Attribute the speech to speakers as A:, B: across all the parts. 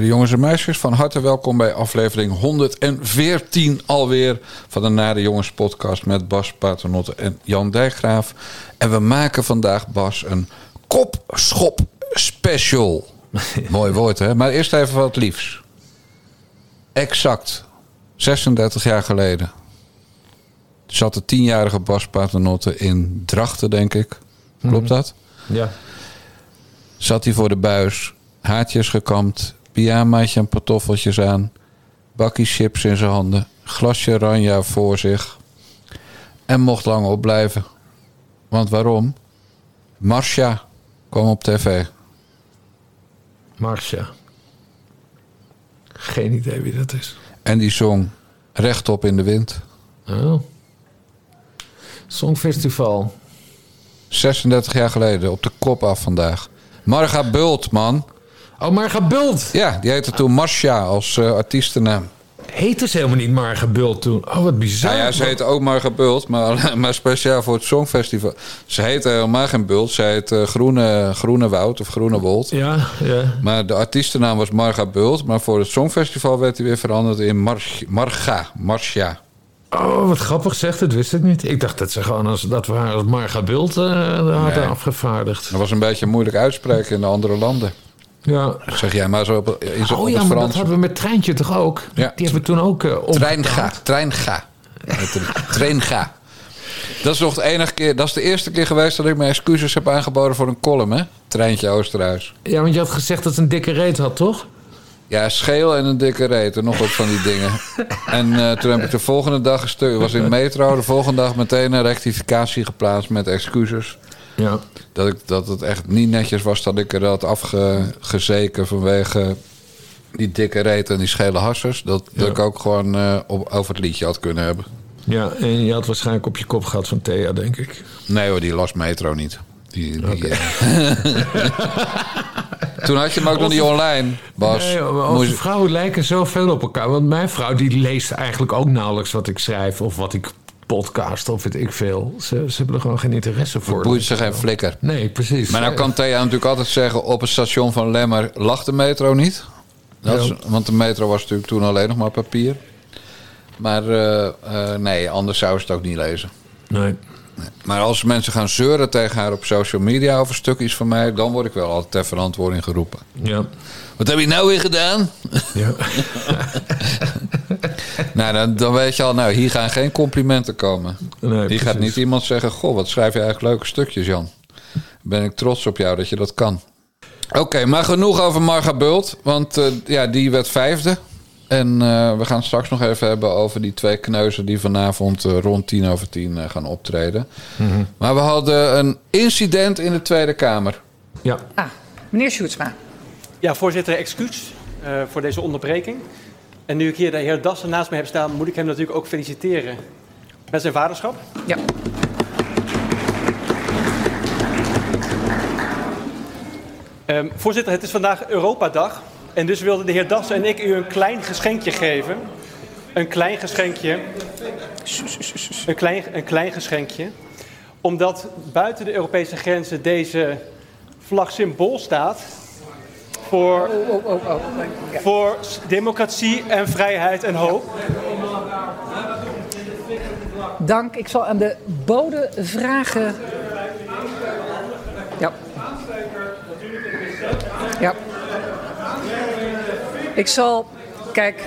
A: Heren, jongens en meisjes, van harte welkom bij aflevering 114 alweer van de Nare Jongens podcast met Bas Paternotte en Jan Dijkgraaf. En we maken vandaag, Bas, een kopschop special. Mooi woord, hè? Maar eerst even wat liefs. Exact 36 jaar geleden zat de tienjarige Bas Paternotte in Drachten, denk ik. Klopt dat?
B: Ja.
A: Zat hij voor de buis, haartjes gekamd, pyjamaatje en pantoffeltjes aan, bakkie chips in zijn handen, glasje ranja voor zich en mocht lang opblijven. Want waarom? Marcia kwam op tv.
B: Marcia. Geen idee wie dat is.
A: En die zong rechtop in de wind.
B: Oh. Songfestival.
A: 36 jaar geleden, op de kop af vandaag. Marga Bult, man.
B: Oh, Marga Bult.
A: Ja, die heette toen Marcia als eh, artiestennaam.
B: Heette ze helemaal niet Marga Bult toen? Oh, wat bizar.
A: Nou ja, ze heette ook Marga Bult, maar, maar speciaal voor het Songfestival. Ze heette helemaal geen Bult, ze heette eh, Groene, Groene Woud of Groene Wold.
B: Ja, ja.
A: Maar de artiestennaam was Marga Bult, maar voor het Songfestival werd hij weer veranderd in Mar Marga, Marcia.
B: Oh, wat grappig zegt, dat wist ik niet. Ik dacht dat ze gewoon als, dat we haar als Marga Bult eh, hadden
A: Nee.
B: afgevaardigd.
A: Dat was een beetje moeilijk uitspreken in de andere landen.
B: Ja.
A: Zeg jij maar zo op, in zo, op
B: Oh
A: het
B: ja, maar dat hadden we met Treintje toch ook?
A: Ja.
B: Die hebben we toen ook uh,
A: Treinga, treinga. Heette het. Treinga. Dat is nog de enige keer, dat is de eerste keer geweest dat ik mijn excuses heb aangeboden voor een column, hè? Treintje Oosterhuis.
B: Ja, want je had gezegd dat ze een dikke reet had, toch?
A: Ja, scheel en een dikke reet en nog wat van die dingen. En eh, toen heb ik de volgende dag gestuk, was in metro, de volgende dag meteen een rectificatie geplaatst met excuses.
B: Ja.
A: Dat, ik, dat het echt niet netjes was dat ik er had afgezeken vanwege die dikke reet en die schele hassers. Dat, dat ik ook gewoon eh, op, over het liedje had kunnen hebben.
B: Ja, en je had waarschijnlijk op je kop gehad van Thea, denk ik.
A: Nee hoor, die las metro niet. Die, die, eh, Toen had je hem ook nog niet online, Bas.
B: Nee, onze vrouwen lijken zoveel op elkaar. Want mijn vrouw die leest eigenlijk ook nauwelijks wat ik schrijf... of wat ik podcast of weet ik veel. Ze, ze hebben er gewoon geen interesse voor.
A: boeit ze geen flikker.
B: Nee, precies.
A: Maar nou kan Thea natuurlijk altijd zeggen... op het station van Lemmer lag de metro niet. Dat is- want de metro was natuurlijk toen alleen nog maar papier. Maar eh, eh, nee, anders zou ze het ook niet lezen.
B: Nee.
A: Maar als mensen gaan zeuren tegen haar op social media... over stukjes van mij... dan word ik wel altijd ter verantwoording geroepen.
B: Ja.
A: Wat heb je nou weer gedaan?
B: ja.
A: Nou, dan, dan weet je al, nou, hier gaan geen complimenten komen.
B: Nee,
A: hier gaat niet iemand zeggen: Goh, wat schrijf je eigenlijk leuke stukjes, Jan. Ben ik trots op jou dat je dat kan. Oké, maar genoeg over Marga Bult. Want eh, ja, die werd vijfde. En eh, we gaan straks nog even hebben over die twee kneuzen die vanavond eh, rond tien over tien eh, gaan optreden.
B: Mhm.
A: Maar we hadden een incident in de Tweede Kamer.
B: ja.
C: Ah, meneer Sjoerdsma.
D: Ja, voorzitter, excuus eh, voor deze onderbreking. En nu ik hier de heer Dassen naast me heb staan, moet ik hem natuurlijk ook feliciteren met zijn vaderschap.
C: Ja.
D: Ehm, voorzitter, het is vandaag Europadag. En dus wilden de heer Dassen en ik u een klein geschenkje geven. Een klein geschenkje. Een klein, een klein geschenkje. Omdat buiten de Europese grenzen deze vlag symbool staat voor,
C: Oh, oh, oh. Ja.
D: voor democratie en vrijheid en hoop.
C: Dank. Ik zal aan de bode vragen. Ja. Ja. Ik zal. Kijk.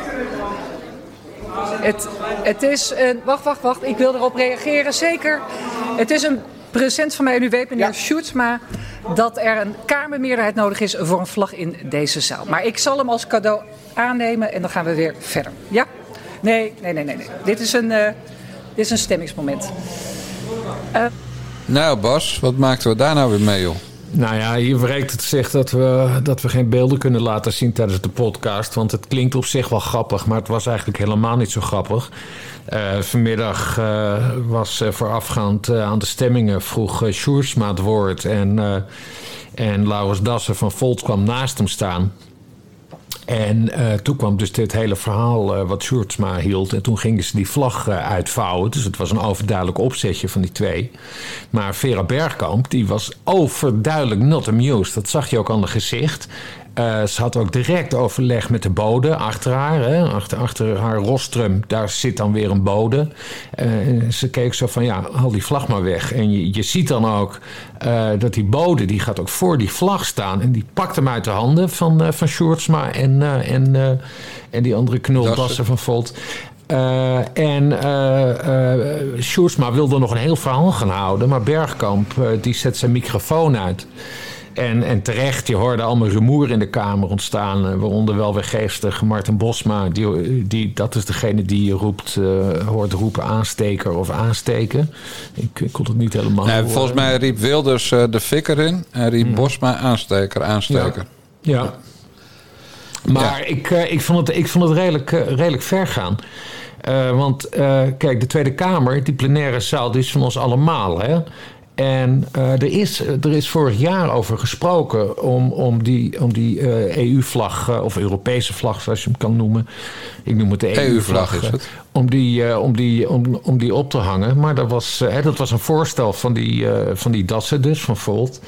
C: Het, het is een. Wacht, wacht, wacht. Ik wil erop reageren. Zeker. Het is een present van mij. En u weet, meneer
D: Ja.
C: Sjoerdsma, dat er een Kamermeerderheid nodig is voor een vlag in deze zaal. Maar ik zal hem als cadeau aannemen en dan gaan we weer verder. Ja? Nee, nee, nee, nee. nee. Dit, is een, eh, dit is een stemmingsmoment.
A: Nou, Bas, wat maakten we daar nou weer mee, joh?
B: Nou ja, hier werkt het zegt dat we, dat we geen beelden kunnen laten zien tijdens de podcast. Want het klinkt op zich wel grappig, maar het was eigenlijk helemaal niet zo grappig. Eh, vanmiddag eh, was voorafgaand eh, aan de stemmingen vroeg uh, Sjoerdsma het woord. En, en Laurens Dassen van Volt kwam naast hem staan. En toen kwam dus dit hele verhaal wat Sjoerdsma hield. En toen gingen ze die vlag uitvouwen. Dus het was een overduidelijk opzetje van die twee. Maar Vera Bergkamp, die was overduidelijk not amused. Dat zag je ook aan haar gezicht. Uh, ze had ook direct overleg met de bode achter haar. Hè? Achter, achter haar rostrum, daar zit dan weer een bode. Uh, ze keek zo van, ja, haal die vlag maar weg. En je, je ziet dan ook uh, dat die bode, die gaat ook voor die vlag staan. En die pakt hem uit de handen van, van Sjoerdsma en, en, en die andere knuldassen van Volt. Uh, en uh, uh, Sjoerdsma wilde nog een heel verhaal gaan houden, maar Bergkamp die zet zijn microfoon uit. En, en terecht, je hoorde allemaal rumoer in de Kamer ontstaan. Waaronder wel weer geestig Martin Bosma. Die, die, dat is degene die roept, hoort roepen aansteker of aansteken. Ik, ik kon het niet helemaal
A: nee, Volgens mij riep Wilders de fikker in. En riep mm. Bosma aansteker, aansteker.
B: ja. ja. Maar ja. ik, ik, vond het, ik vond het redelijk, redelijk ver gaan. Uh, want uh, kijk, de Tweede Kamer, die plenaire zaal, die is van ons allemaal. Hè? En uh, er, is, er is vorig jaar over gesproken om, om die, om die EU-vlag, of Europese vlag zoals je hem kan noemen. Ik noem het de EU-vlag. EU om die, uh, om, die, om, om die op te hangen. Maar dat was, uh, dat was een voorstel van die, uh, van die Dassen dus, van Volt...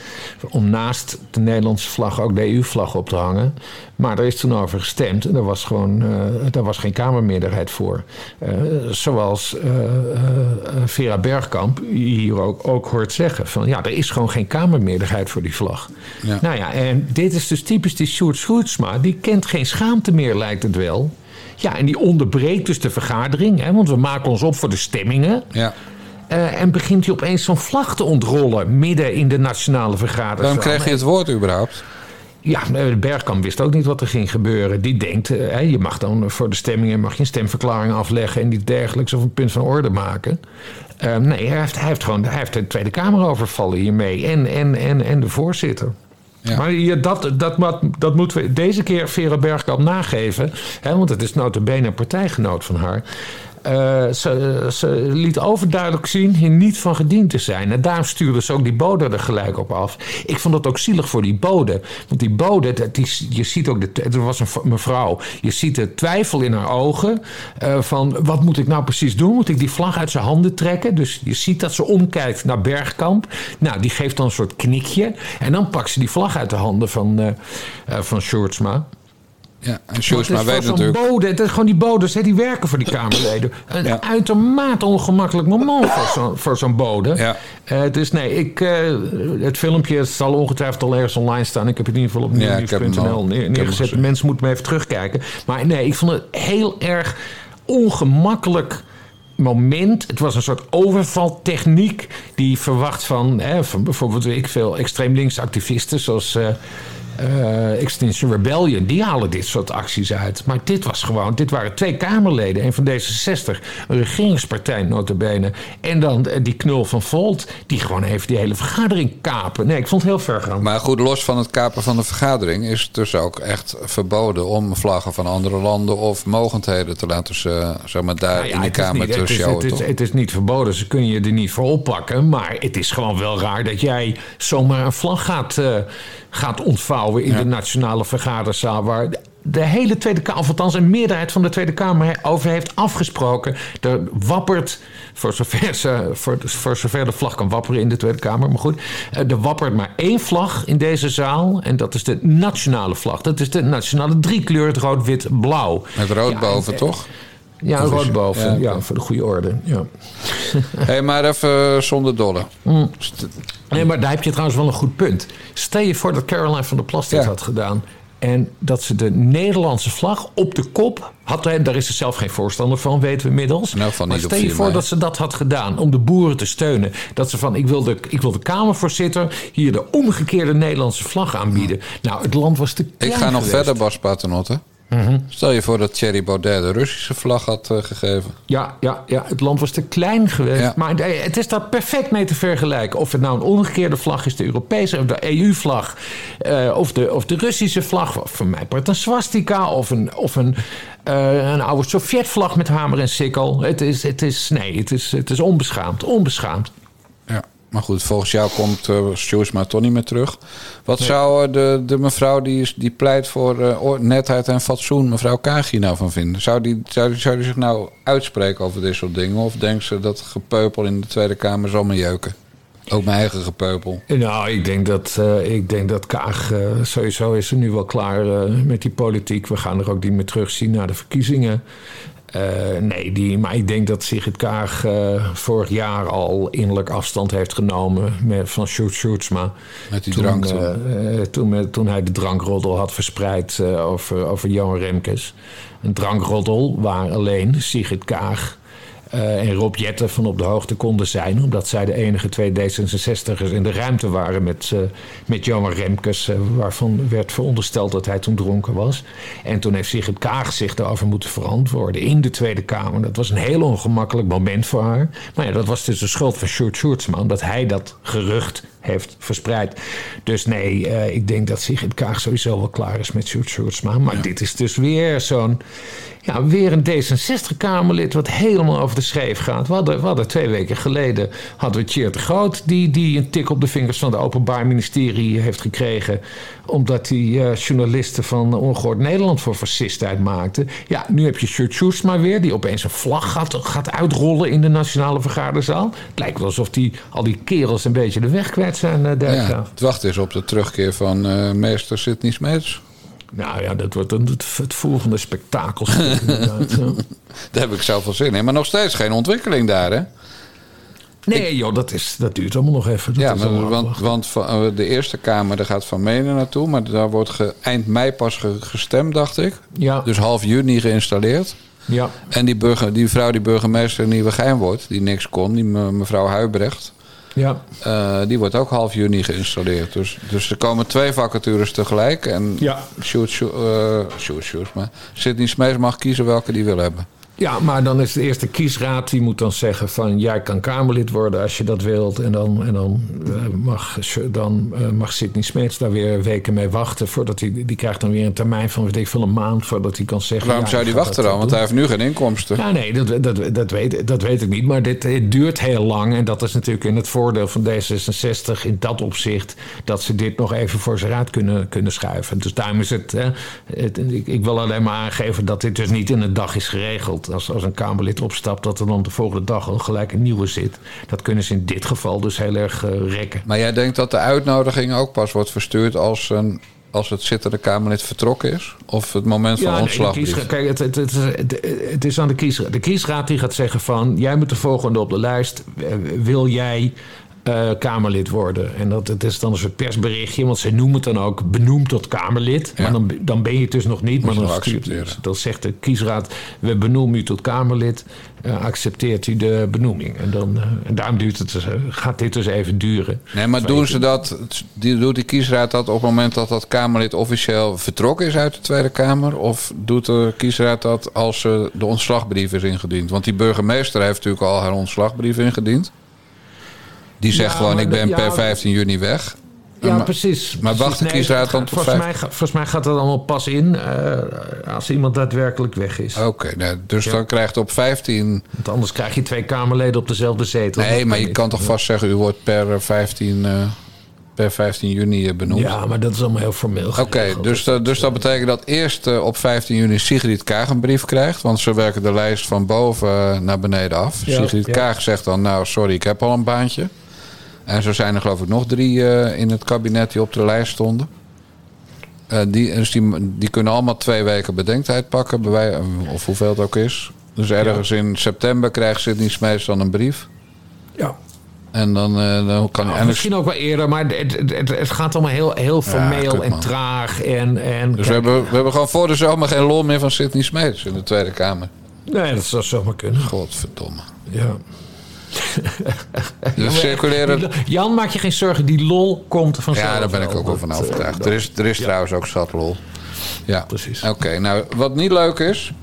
B: om naast de Nederlandse vlag ook de EU-vlag op te hangen. Maar daar is toen over gestemd en er was gewoon daar was geen Kamermeerderheid voor. zoals Vera Bergkamp hier ook, ook hoort zeggen... van ja, er is gewoon geen Kamermeerderheid voor die vlag. Ja. Nou ja, en dit is dus typisch die Sjoerd Sjoerdsma. Die kent geen schaamte meer, lijkt het wel... Ja, en die onderbreekt dus de vergadering, hè, want we maken ons op voor de stemmingen.
A: Ja.
B: Uh, en begint hij opeens zo'n vlag te ontrollen midden in de nationale vergadering.
A: Waarom krijg je het woord überhaupt?
B: Ja, de Bergkamp wist ook niet wat er ging gebeuren. Die denkt, uh, je mag dan voor de stemmingen mag je een stemverklaring afleggen en iets dergelijks of een punt van orde maken. Uh, nee, hij heeft, hij heeft gewoon hij heeft de Tweede Kamer overvallen hiermee en, en, en, en de voorzitter. Maar je, dat, dat, dat moeten we deze keer Vera Bergkamp nageven. Hè, want het is notabene een partijgenoot van haar. Uh, ze, liet overduidelijk zien hier niet van gediend te zijn. En daarom stuurde ze ook die bode er gelijk op af. Ik vond het ook zielig voor die bode. Want die bode, die, je ziet ook, de, er was een mevrouw, je ziet de twijfel in haar ogen. Uh, van wat moet ik nou precies doen? Moet ik die vlag uit zijn handen trekken? Dus je ziet dat ze omkijkt naar Bergkamp. Nou, die geeft dan een soort knikje. En dan pakt ze die vlag uit de handen van, uh, van Shortsma.
A: Ja, en Sjoerdsma weet natuurlijk...
B: Bode, het is gewoon die bodes, hè, die werken voor die Kamerleden. Een ja. uitermate ongemakkelijk moment voor zo'n voor zo'n bode.
A: Ja.
B: Uh, dus nee, ik, uh, het filmpje zal ongetwijfeld al ergens online staan. Ik heb het in ieder geval op ja, neer, neergezet. Mensen moeten me even terugkijken. Maar nee, ik vond het heel erg ongemakkelijk moment. Het was een soort overvaltechniek die verwacht van, hè, van bijvoorbeeld ik veel extreem links activisten zoals... Uh, uh, Extinction Rebellion, die halen dit soort acties uit. Maar dit was gewoon, dit waren twee Kamerleden. Een van D66, een regeringspartij notabene. En dan die knul van Volt, die gewoon even die hele vergadering kapen. Nee, ik vond het heel ver gaan.
A: Maar goed, los van het kapen van de vergadering... is het dus ook echt verboden om vlaggen van andere landen... of mogendheden te laten ze, zeg maar, daar nou ja, in de Kamer te showen.
B: Het is, het is niet verboden, ze kunnen je er niet voor oppakken. Maar het is gewoon wel raar dat jij zomaar een vlag gaat... Uh, gaat ontvouwen in de nationale vergaderzaal. Waar de hele Tweede Kamer, of althans een meerderheid van de Tweede Kamer over heeft afgesproken. Er wappert, voor zover, ze, voor, voor zover de vlag kan wapperen in de Tweede Kamer, maar goed. Eh, er wappert maar één vlag in deze zaal en dat is de nationale vlag. Dat is de nationale driekleur, rood, wit, blauw.
A: Met rood boven, toch?
B: Ja, rood boven. Ja, voor de goede orde. Ja.
A: hey, maar even zonder dolle. Mm.
B: Nee, maar daar heb je trouwens wel een goed punt. Stel je voor dat Caroline van der Plas dit had gedaan. En dat ze de Nederlandse vlag op de kop had. Daar is ze zelf geen voorstander van, weten we inmiddels.
A: Nou, van maar
B: stel je voor dat ze dat had gedaan om de boeren te steunen. Dat ze van, ik wil de, ik wil de Kamervoorzitter hier de omgekeerde Nederlandse vlag aanbieden. Nou, het land was te
A: klein Ik ga nog verder, Bas Paternotte. Mhm. Stel je voor dat Thierry Baudet de Russische vlag had uh, gegeven.
B: Ja, ja, ja, het land was te klein geweest. Maar het is daar perfect mee te vergelijken. Of het nou een omgekeerde vlag is, de Europese of de EU-vlag. Uh, of, de, of de Russische vlag. Voor mij part een swastika. Of een, of een, uh, een oude Sovjet-vlag met hamer en sikkel. Het is, het is, nee, het is, het is onbeschaamd. Onbeschaamd.
A: Maar goed, volgens jou komt uh, maar toch niet meer terug. Wat zou uh, de, de mevrouw die, die pleit voor uh, netheid en fatsoen, mevrouw Kagi, nou van vinden? Zou die, zou, die, zou die zich nou uitspreken over dit soort dingen? Of denkt ze dat gepeupel in de Tweede Kamer zal me jeuken? Ook mijn eigen gepeupel.
B: Nou, ik denk dat, uh, ik denk dat Kaag uh, sowieso is er nu wel klaar uh, met die politiek. We gaan er ook niet meer terugzien naar de verkiezingen. Nee, die, maar ik denk dat Sigrid Kaag vorig jaar al innerlijk afstand heeft genomen met, van Sjoerd Sjoerdsma.
A: Met die toen, drank
B: toen. Toen, toen, hij de drankroddel had verspreid over, over Johan Remkes. Een drankroddel waar alleen Sigrid Kaag uh, en Rob Jetten van op de hoogte konden zijn. Omdat zij de enige twee D66'ers in de ruimte waren met, uh, met Johan Remkes. Uh, waarvan werd verondersteld dat hij toen dronken was. En toen heeft Sigrid Kaag zich daarover moeten verantwoorden in de Tweede Kamer. Dat was een heel ongemakkelijk moment voor haar. Maar ja, dat was dus de schuld van Sjoerd Sjoerdsma. Dat hij dat gerucht heeft verspreid. Dus nee, ik denk dat Sigrid Kaag sowieso wel klaar is met Sjoerd Sjoerdsma. Maar ja. dit is dus weer zo'n ja, weer een D66-Kamerlid wat helemaal over de schreef gaat. We hadden, we hadden twee weken geleden hadden we Tjeerd de Groot... Die, die een tik op de vingers van het Openbaar Ministerie heeft gekregen... omdat hij uh, journalisten van Ongehoord Nederland voor fascist uitmaakte. Ja, nu heb je Sjoerd maar weer... die opeens een vlag gaat, gaat uitrollen in de Nationale Vergaderzaal. Het lijkt wel alsof die, al die kerels een beetje de weg kwijt zijn. Uh,
A: ja, het wacht is op de terugkeer van uh, meester Sidney Smeets.
B: Nou ja, dat wordt een, het, het volgende spektakel.
A: daar heb ik zelf wel zin in. Maar nog steeds geen ontwikkeling daar, hè?
B: Nee, joh, dat, is, dat duurt allemaal nog even. Dat
A: ja, maar, want, want eh, de Eerste Kamer daar gaat Van Menen naartoe. Maar daar wordt ge, eind mei pas gestemd, dacht ik.
B: Ja.
A: Dus half juni geïnstalleerd.
B: Ja.
A: En die, burger, die vrouw die burgemeester in Nieuwegein wordt, die niks kon, die mevrouw Huibrecht...
B: Ja.
A: Uh, die wordt ook half juni geïnstalleerd. Dus, dus er komen twee vacatures tegelijk. En
B: ja.
A: Sjoerd, uh, Sjoerd, Sjoerd, maar Sidney Smees mag kiezen welke die wil hebben.
B: Ja, maar dan is de eerste kiesraad die moet dan zeggen van jij kan Kamerlid worden als je dat wilt. En dan, en dan uh, mag, dan, uh, mag Sidney Smeets daar weer weken mee wachten. Voordat hij, die krijgt dan weer een termijn van, weet ik veel, een maand voordat hij kan zeggen.
A: Waarom zou hij wachten dan? Want hij heeft nu geen inkomsten.
B: Ja, nee, dat, dat, dat, weet, dat weet ik niet. Maar dit het duurt heel lang. En dat is natuurlijk in het voordeel van D66 in dat opzicht. Dat ze dit nog even voor ze raad kunnen, kunnen schuiven. Dus daarom is het, hè, het ik, ik wil alleen maar aangeven dat dit dus niet in een dag is geregeld als, als een Kamerlid opstapt, dat er dan de volgende dag al gelijk een nieuwe zit. Dat kunnen ze in dit geval dus heel erg uh, rekken.
A: Maar jij denkt dat de uitnodiging ook pas wordt verstuurd als een als het zittende Kamerlid vertrokken is? Of het moment van ja, ontslag?
B: Nee, kijk, het, het, het, het, is aan de kiesraad. De kiesraad die gaat zeggen van... jij moet de volgende op de lijst. Wil jij uh, Kamerlid worden. En dat, het is dan een soort persberichtje, want ze noemen het dan ook benoemd tot Kamerlid. Maar dan, dan ben je het dus nog niet.
A: maar
B: dan, dan zegt de kiesraad: we benoemen u tot Kamerlid. Uh, accepteert u de benoeming. En, dan, uh, en daarom duurt het, dus, gaat dit dus even duren.
A: Nee, maar doen ze dat, die, doet die kiesraad dat op het moment dat dat Kamerlid officieel vertrokken is uit de Tweede Kamer? Of doet de kiesraad dat als de ontslagbrief is ingediend? Want die burgemeester heeft natuurlijk al haar ontslagbrief ingediend. Die zegt gewoon, ik ben per 15 juni weg.
B: Ja, precies.
A: Maar wacht de kiesraad dan tot
B: volgens mij, volgens mij gaat dat allemaal pas in uh, als iemand daadwerkelijk weg is.
A: Oké, okay, nou, dus ja. dan krijgt op 15...
B: Want anders krijg je twee Kamerleden op dezelfde zetel.
A: Nee, maar je kan toch vast zeggen, u wordt per 15... Uh, per 15 juni benoemd.
B: Ja, maar dat is allemaal heel formeel.
A: Oké, okay, dus, dus, dus dat betekent dat eerst uh, op 15 juni Sigrid Kaag een brief krijgt. Want ze werken de lijst van boven naar beneden af. Ja, Sigrid. Kaag zegt dan, nou sorry, ik heb al een baantje. En zo zijn er geloof ik nog drie uh, in het kabinet die op de lijst stonden. Uh, die, dus die, die kunnen allemaal twee weken bedenktijd pakken, bij wij, of hoeveel het ook is. Dus ergens ja. in september krijgt Sidney Smees dan een brief.
B: Ja.
A: En dan, uh, dan kan
B: nou, Misschien ook wel eerder, maar het, het, het gaat allemaal heel, heel formeel ja, en traag. En, en,
A: dus we hebben, we hebben gewoon voor de zomer geen lol meer van Sidney Smees in de Tweede Kamer.
B: Nee, dat zou zomaar kunnen.
A: Godverdomme.
B: Ja.
A: Dus.
B: Jan, maak je geen zorgen, die lol komt vanzelf.
A: Ja, daar ben ik ook wel van overtuigd. Er is, er is ja. trouwens ook zat lol. Ja,
B: precies.
A: Oké, okay, nou, wat niet leuk is,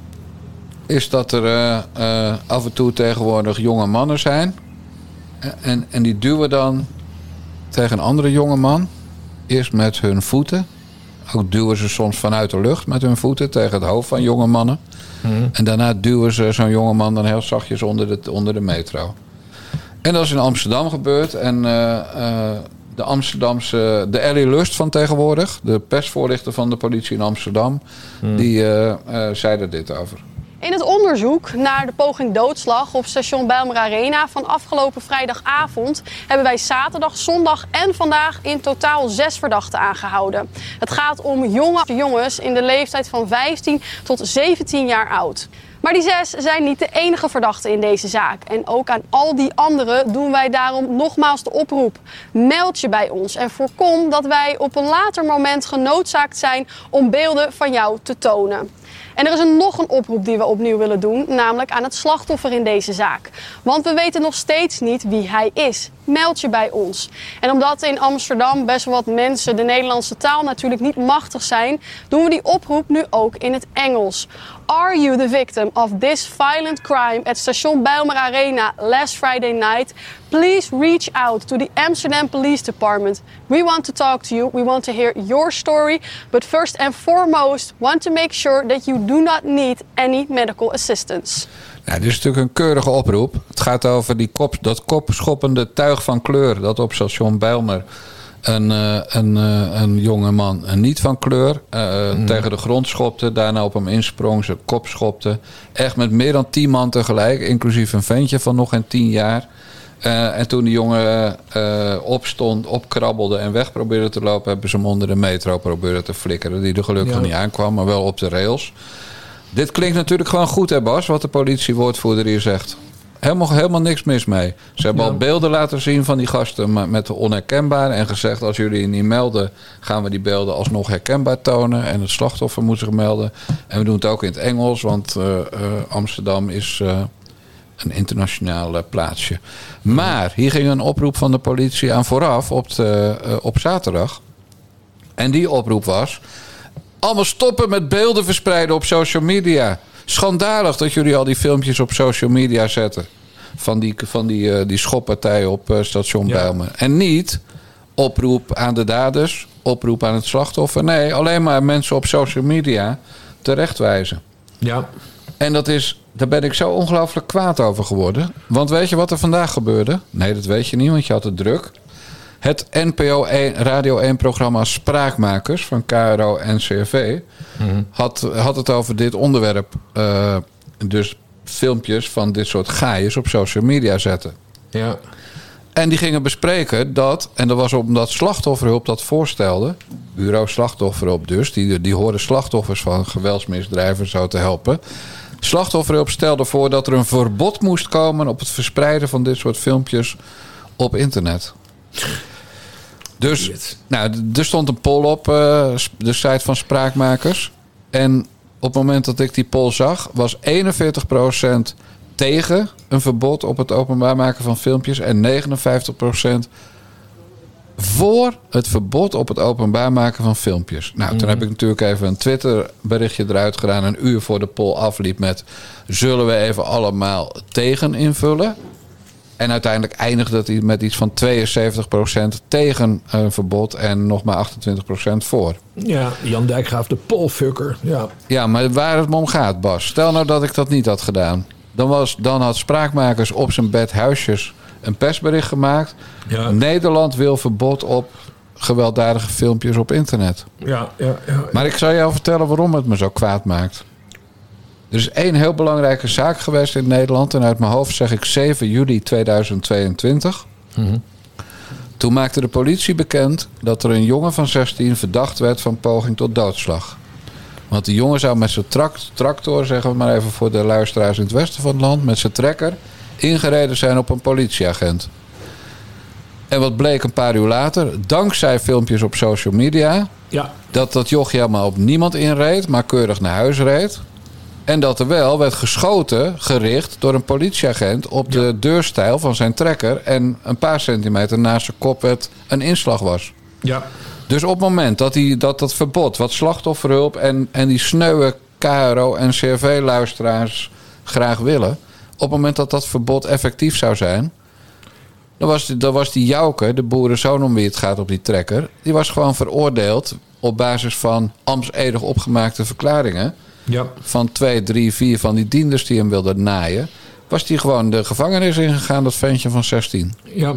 A: is dat er uh, uh, af en toe tegenwoordig jonge mannen zijn. En, en die duwen dan tegen een andere jonge man. Eerst met hun voeten. Ook duwen ze soms vanuit de lucht met hun voeten tegen het hoofd van jonge mannen. Hmm. En daarna duwen ze zo'n jonge man dan heel zachtjes onder de, onder de metro. En dat is in Amsterdam gebeurd. En uh, uh, de Amsterdamse, de Ellie Lust van tegenwoordig, de persvoorlichter van de politie in Amsterdam, hmm. die uh, zei er dit over.
E: In het onderzoek naar de poging doodslag op station Bijlmer Arena van afgelopen vrijdagavond hebben wij zaterdag, zondag en vandaag in totaal zes verdachten aangehouden. Het gaat om jonge jongens in de leeftijd van 15 tot 17 jaar oud. Maar die zes zijn niet de enige verdachten in deze zaak. En ook aan al die anderen doen wij daarom nogmaals de oproep. Meld je bij ons en voorkom dat wij op een later moment genoodzaakt zijn om beelden van jou te tonen. En er is een, nog een oproep die we opnieuw willen doen, namelijk aan het slachtoffer in deze zaak. Want we weten nog steeds niet wie hij is. Meld je bij ons. En omdat in Amsterdam best wel wat mensen de Nederlandse taal natuurlijk niet machtig zijn, doen we die oproep nu ook in het Engels. Are you the victim of this violent crime at Station Bijlmer Arena last Friday night? Please reach out to the Amsterdam Police Department. We want to talk to you. We want to hear your story. But first and foremost, want to make sure that you do not need any medical assistance.
A: Ja, dit is natuurlijk een keurige oproep. Het gaat over die kop, dat kopschoppende tuig van kleur dat op station Bijlmer een, uh, een, uh, een jonge man, een niet van kleur, uh, mm. tegen de grond schopte. Daarna op hem insprong, zijn kop schopte. Echt met meer dan tien man tegelijk, inclusief een ventje van nog geen tien jaar. en toen die jongen opstond, opkrabbelde en weg probeerde te lopen, hebben ze hem onder de metro proberen te flikkeren. Die er gelukkig ja. niet aankwam, maar wel op de rails. Dit klinkt natuurlijk gewoon goed, hè Bas, wat de politiewoordvoerder hier zegt. Helemaal, helemaal niks mis mee. Ze hebben al beelden laten zien van die gasten met de onherkenbaar. En gezegd, als jullie niet melden, gaan we die beelden alsnog herkenbaar tonen. En het slachtoffer moet zich melden. En we doen het ook in het Engels, want uh, uh, Amsterdam is uh, een internationaal plaatsje. Maar hier ging een oproep van de politie aan vooraf op, de, op zaterdag. En die oproep was... Allemaal stoppen met beelden verspreiden op social media. Schandalig dat jullie al die filmpjes op social media zetten. Van die, van die, uh, die schoppartij op uh, station ja. Bijlmer. En niet oproep aan de daders, oproep aan het slachtoffer. Nee, alleen maar mensen op social media terechtwijzen.
B: Ja.
A: En dat is, daar ben ik zo ongelooflijk kwaad over geworden. Want weet je wat er vandaag gebeurde? Nee, dat weet je niet, want je had het druk. Het NPO 1, Radio 1-programma Spraakmakers van KRO en CRV mm-hmm. had, had het over dit onderwerp. Uh, dus filmpjes van dit soort gaaiers op social media zetten.
B: Ja.
A: En die gingen bespreken dat, en dat was omdat slachtofferhulp dat voorstelde, bureau slachtofferhulp dus, die, die horen slachtoffers van geweldsmisdrijven zo te helpen. Slachtofferhulp stelde voor dat er een verbod moest komen op het verspreiden van dit soort filmpjes op internet. Dus nou, er stond een poll op uh, de site van Spraakmakers. En op het moment dat ik die poll zag, was 41% tegen een verbod op het openbaar maken van filmpjes en 59% voor het verbod op het openbaar maken van filmpjes. Nou, toen mhm. heb ik natuurlijk even een Twitter berichtje eruit gedaan, een uur voor de poll afliep met zullen we even allemaal tegen invullen? En uiteindelijk eindigde het met iets van 72% tegen een verbod en nog maar 28% voor.
B: Ja, Jan Dijkgraaf, de polfucker. Ja.
A: ja, maar waar het me om gaat, Bas. Stel nou dat ik dat niet had gedaan. Dan, was, dan had Spraakmakers op zijn bed huisjes een persbericht gemaakt. Ja. Nederland wil verbod op gewelddadige filmpjes op internet.
B: Ja, ja, ja,
A: Maar ik zal jou vertellen waarom het me zo kwaad maakt. Er is één heel belangrijke zaak geweest in Nederland. En uit mijn hoofd zeg ik 7 juli 2022. Mm-hmm. Toen maakte de politie bekend dat er een jongen van 16 verdacht werd van poging tot doodslag. Want die jongen zou met zijn tractor, zeggen we maar even voor de luisteraars in het westen van het land, met zijn trekker ingereden zijn op een politieagent. En wat bleek een paar uur later, dankzij filmpjes op social media,
B: ja.
A: dat dat jochje helemaal op niemand inreed, maar keurig naar huis reed. En dat er wel werd geschoten, gericht door een politieagent op de deurstijl van zijn trekker. En een paar centimeter naast zijn kop het een inslag was.
B: Ja.
A: Dus op het moment dat, die, dat dat verbod, wat slachtofferhulp en, en die sneuwe KRO en CRV-luisteraars graag willen. Op het moment dat dat verbod effectief zou zijn. Dan was, die, dan was die Jouke, de boerenzoon om wie het gaat op die trekker. Die was gewoon veroordeeld op basis van ambtsedig opgemaakte verklaringen
B: ja.
A: van twee, drie, vier van die dienders die hem wilden naaien, was hij gewoon de gevangenis ingegaan, dat ventje van 16.
B: Ja.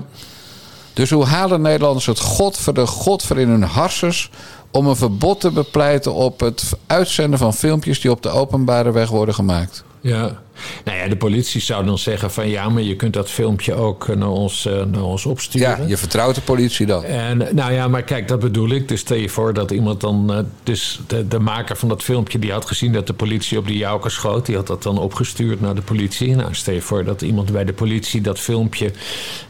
A: Dus hoe halen Nederlanders het god voor de godver in hun harsers om een verbod te bepleiten op het uitzenden van filmpjes die op de openbare weg worden gemaakt?
B: Ja. Nou ja, de politie zou dan zeggen van ja, maar je kunt dat filmpje ook eh, naar ons, uh, naar ons opsturen.
A: Ja, je vertrouwt de politie dan.
B: En nou ja, maar kijk, dat bedoel ik. Dus stel je voor dat iemand dan. Dus de, de maker van dat filmpje die had gezien dat de politie op die jouker schoot. Die had dat dan opgestuurd naar de politie. Nou, stel je voor dat iemand bij de politie dat filmpje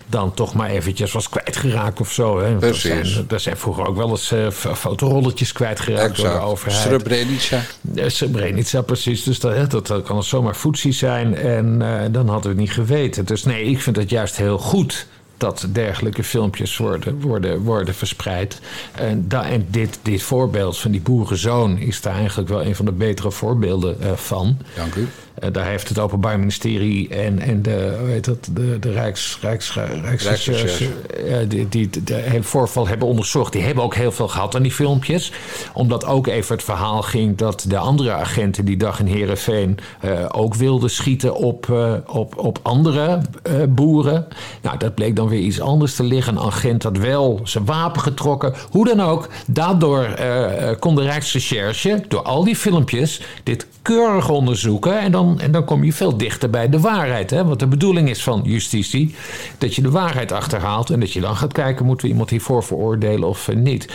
B: dan toch maar eventjes was kwijtgeraakt of zo. Hè?
A: Precies.
B: Er zijn, er zijn vroeger ook wel eens uh, fotorolletjes kwijtgeraakt
A: exact.
B: door de overheid.
A: Srebrenica.
B: Srebrenica, precies. Dus dat, dat, dat kan zomaar zijn. En uh, dan hadden we het niet geweten. Dus nee, ik vind het juist heel goed dat dergelijke filmpjes worden, worden, worden verspreid. En, da, en dit, dit voorbeeld van die boerenzoon is daar eigenlijk wel een van de betere voorbeelden uh, van.
A: Dank u.
B: Uh, daar heeft het Openbaar Ministerie en, en de, heet dat, de, de Rijks, Rijks, Rijksrecherche, uh, die, die het voorval hebben onderzocht. Die hebben ook heel veel gehad aan die filmpjes. Omdat ook even het verhaal ging dat de andere agenten die dag in Heerenveen uh, ook wilden schieten op, op, op andere boeren. Nou, dat bleek dan weer iets anders te liggen. Een agent had wel zijn wapen getrokken. Hoe dan ook, daardoor kon de Rijksrecherche door al die filmpjes dit keurig onderzoeken. En dan, en dan kom je veel dichter bij de waarheid. Hè? Want de bedoeling is van justitie dat je de waarheid achterhaalt. En dat je dan gaat kijken, moeten we iemand hiervoor veroordelen of niet.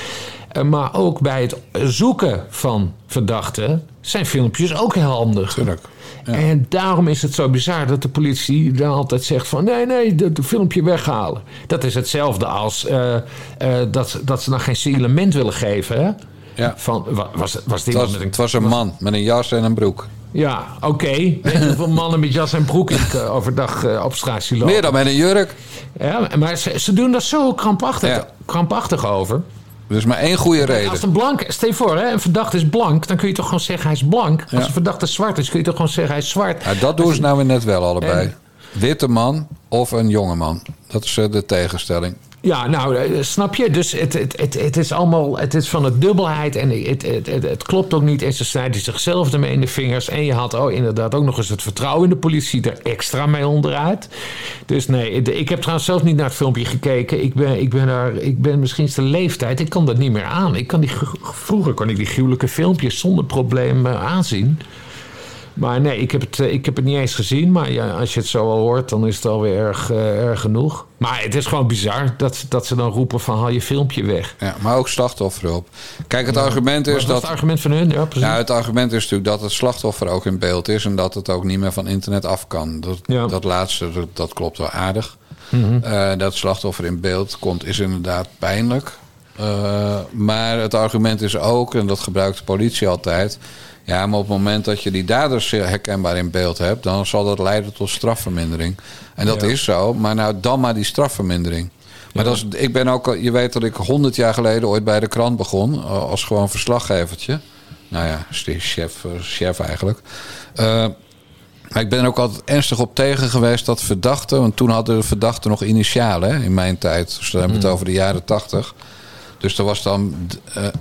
B: Maar ook bij het zoeken van verdachten zijn filmpjes ook heel handig.
A: Tuurlijk.
B: Ja. En daarom is het zo bizar dat de politie dan altijd zegt van... nee, nee, het filmpje weghalen. Dat is hetzelfde als uh, uh, dat, dat ze dan geen signalement willen geven. Hè?
A: Ja.
B: Van, was, was dit
A: het, was,
B: met een,
A: het was een man met een jas en een broek.
B: Ja, oké. Okay. Weet je hoeveel mannen met jas en broek ik uh, overdag uh, op straat zie lopen?
A: Meer dan met een jurk.
B: Ja, maar ze, ze doen daar zo krampachtig, ja. krampachtig over.
A: Er is maar één goede reden.
B: Als een blank, stel je voor, hè, een verdachte is blank, dan kun je toch gewoon zeggen hij is blank. Ja. Als een verdachte zwart is, kun je toch gewoon zeggen hij is zwart.
A: Ja, dat doen ze nou weer net wel allebei. En... Witte man of een jonge man. Dat is uh, de tegenstelling.
B: Ja, nou, snap je? Dus het, het, het, het is allemaal, het is van de dubbelheid en het, het, het, het klopt ook niet. En ze snijden zichzelf ermee in de vingers. En je had oh, inderdaad ook nog eens het vertrouwen in de politie er extra mee onderuit. Dus nee, ik heb trouwens zelf niet naar het filmpje gekeken. Ik ben, ik ben, daar, ik ben misschien de leeftijd, ik kan dat niet meer aan. Ik kan die, vroeger kon ik die gruwelijke filmpjes zonder probleem aanzien. Maar nee, ik heb, het, ik heb het niet eens gezien. Maar ja, als je het zo al hoort, dan is het alweer erg, uh, erg genoeg. Maar het is gewoon bizar dat, dat ze dan roepen van haal je filmpje weg.
A: Ja, maar ook slachtofferhulp. Kijk, het ja, argument is dat...
B: het argument van hun? Ja, precies.
A: Ja, het argument is natuurlijk dat het slachtoffer ook in beeld is... en dat het ook niet meer van internet af kan. Dat, ja. dat laatste, dat, dat, klopt wel aardig. Mm -hmm. uh, dat slachtoffer in beeld komt, is inderdaad pijnlijk. Uh, maar het argument is ook, en dat gebruikt de politie altijd... Ja, maar op het moment dat je die daders herkenbaar in beeld hebt, dan zal dat leiden tot strafvermindering. En dat ja. is zo, maar nou dan maar die strafvermindering. Maar ja. dat is, ik ben ook, je weet dat ik honderd jaar geleden ooit bij de krant begon, als gewoon verslaggevertje. Nou ja, chef, chef eigenlijk. Uh, maar ik ben er ook altijd ernstig op tegen geweest dat verdachten, want toen hadden de verdachten nog initialen hè, in mijn tijd. Dus dan hebben we het over de jaren tachtig. Dus er was dan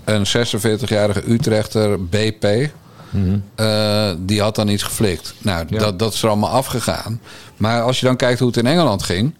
A: een 46-jarige Utrechter, BP. Mm-hmm. Uh, die had dan iets geflikt. Nou, ja. dat, dat is er allemaal afgegaan. Maar als je dan kijkt hoe het in Engeland ging.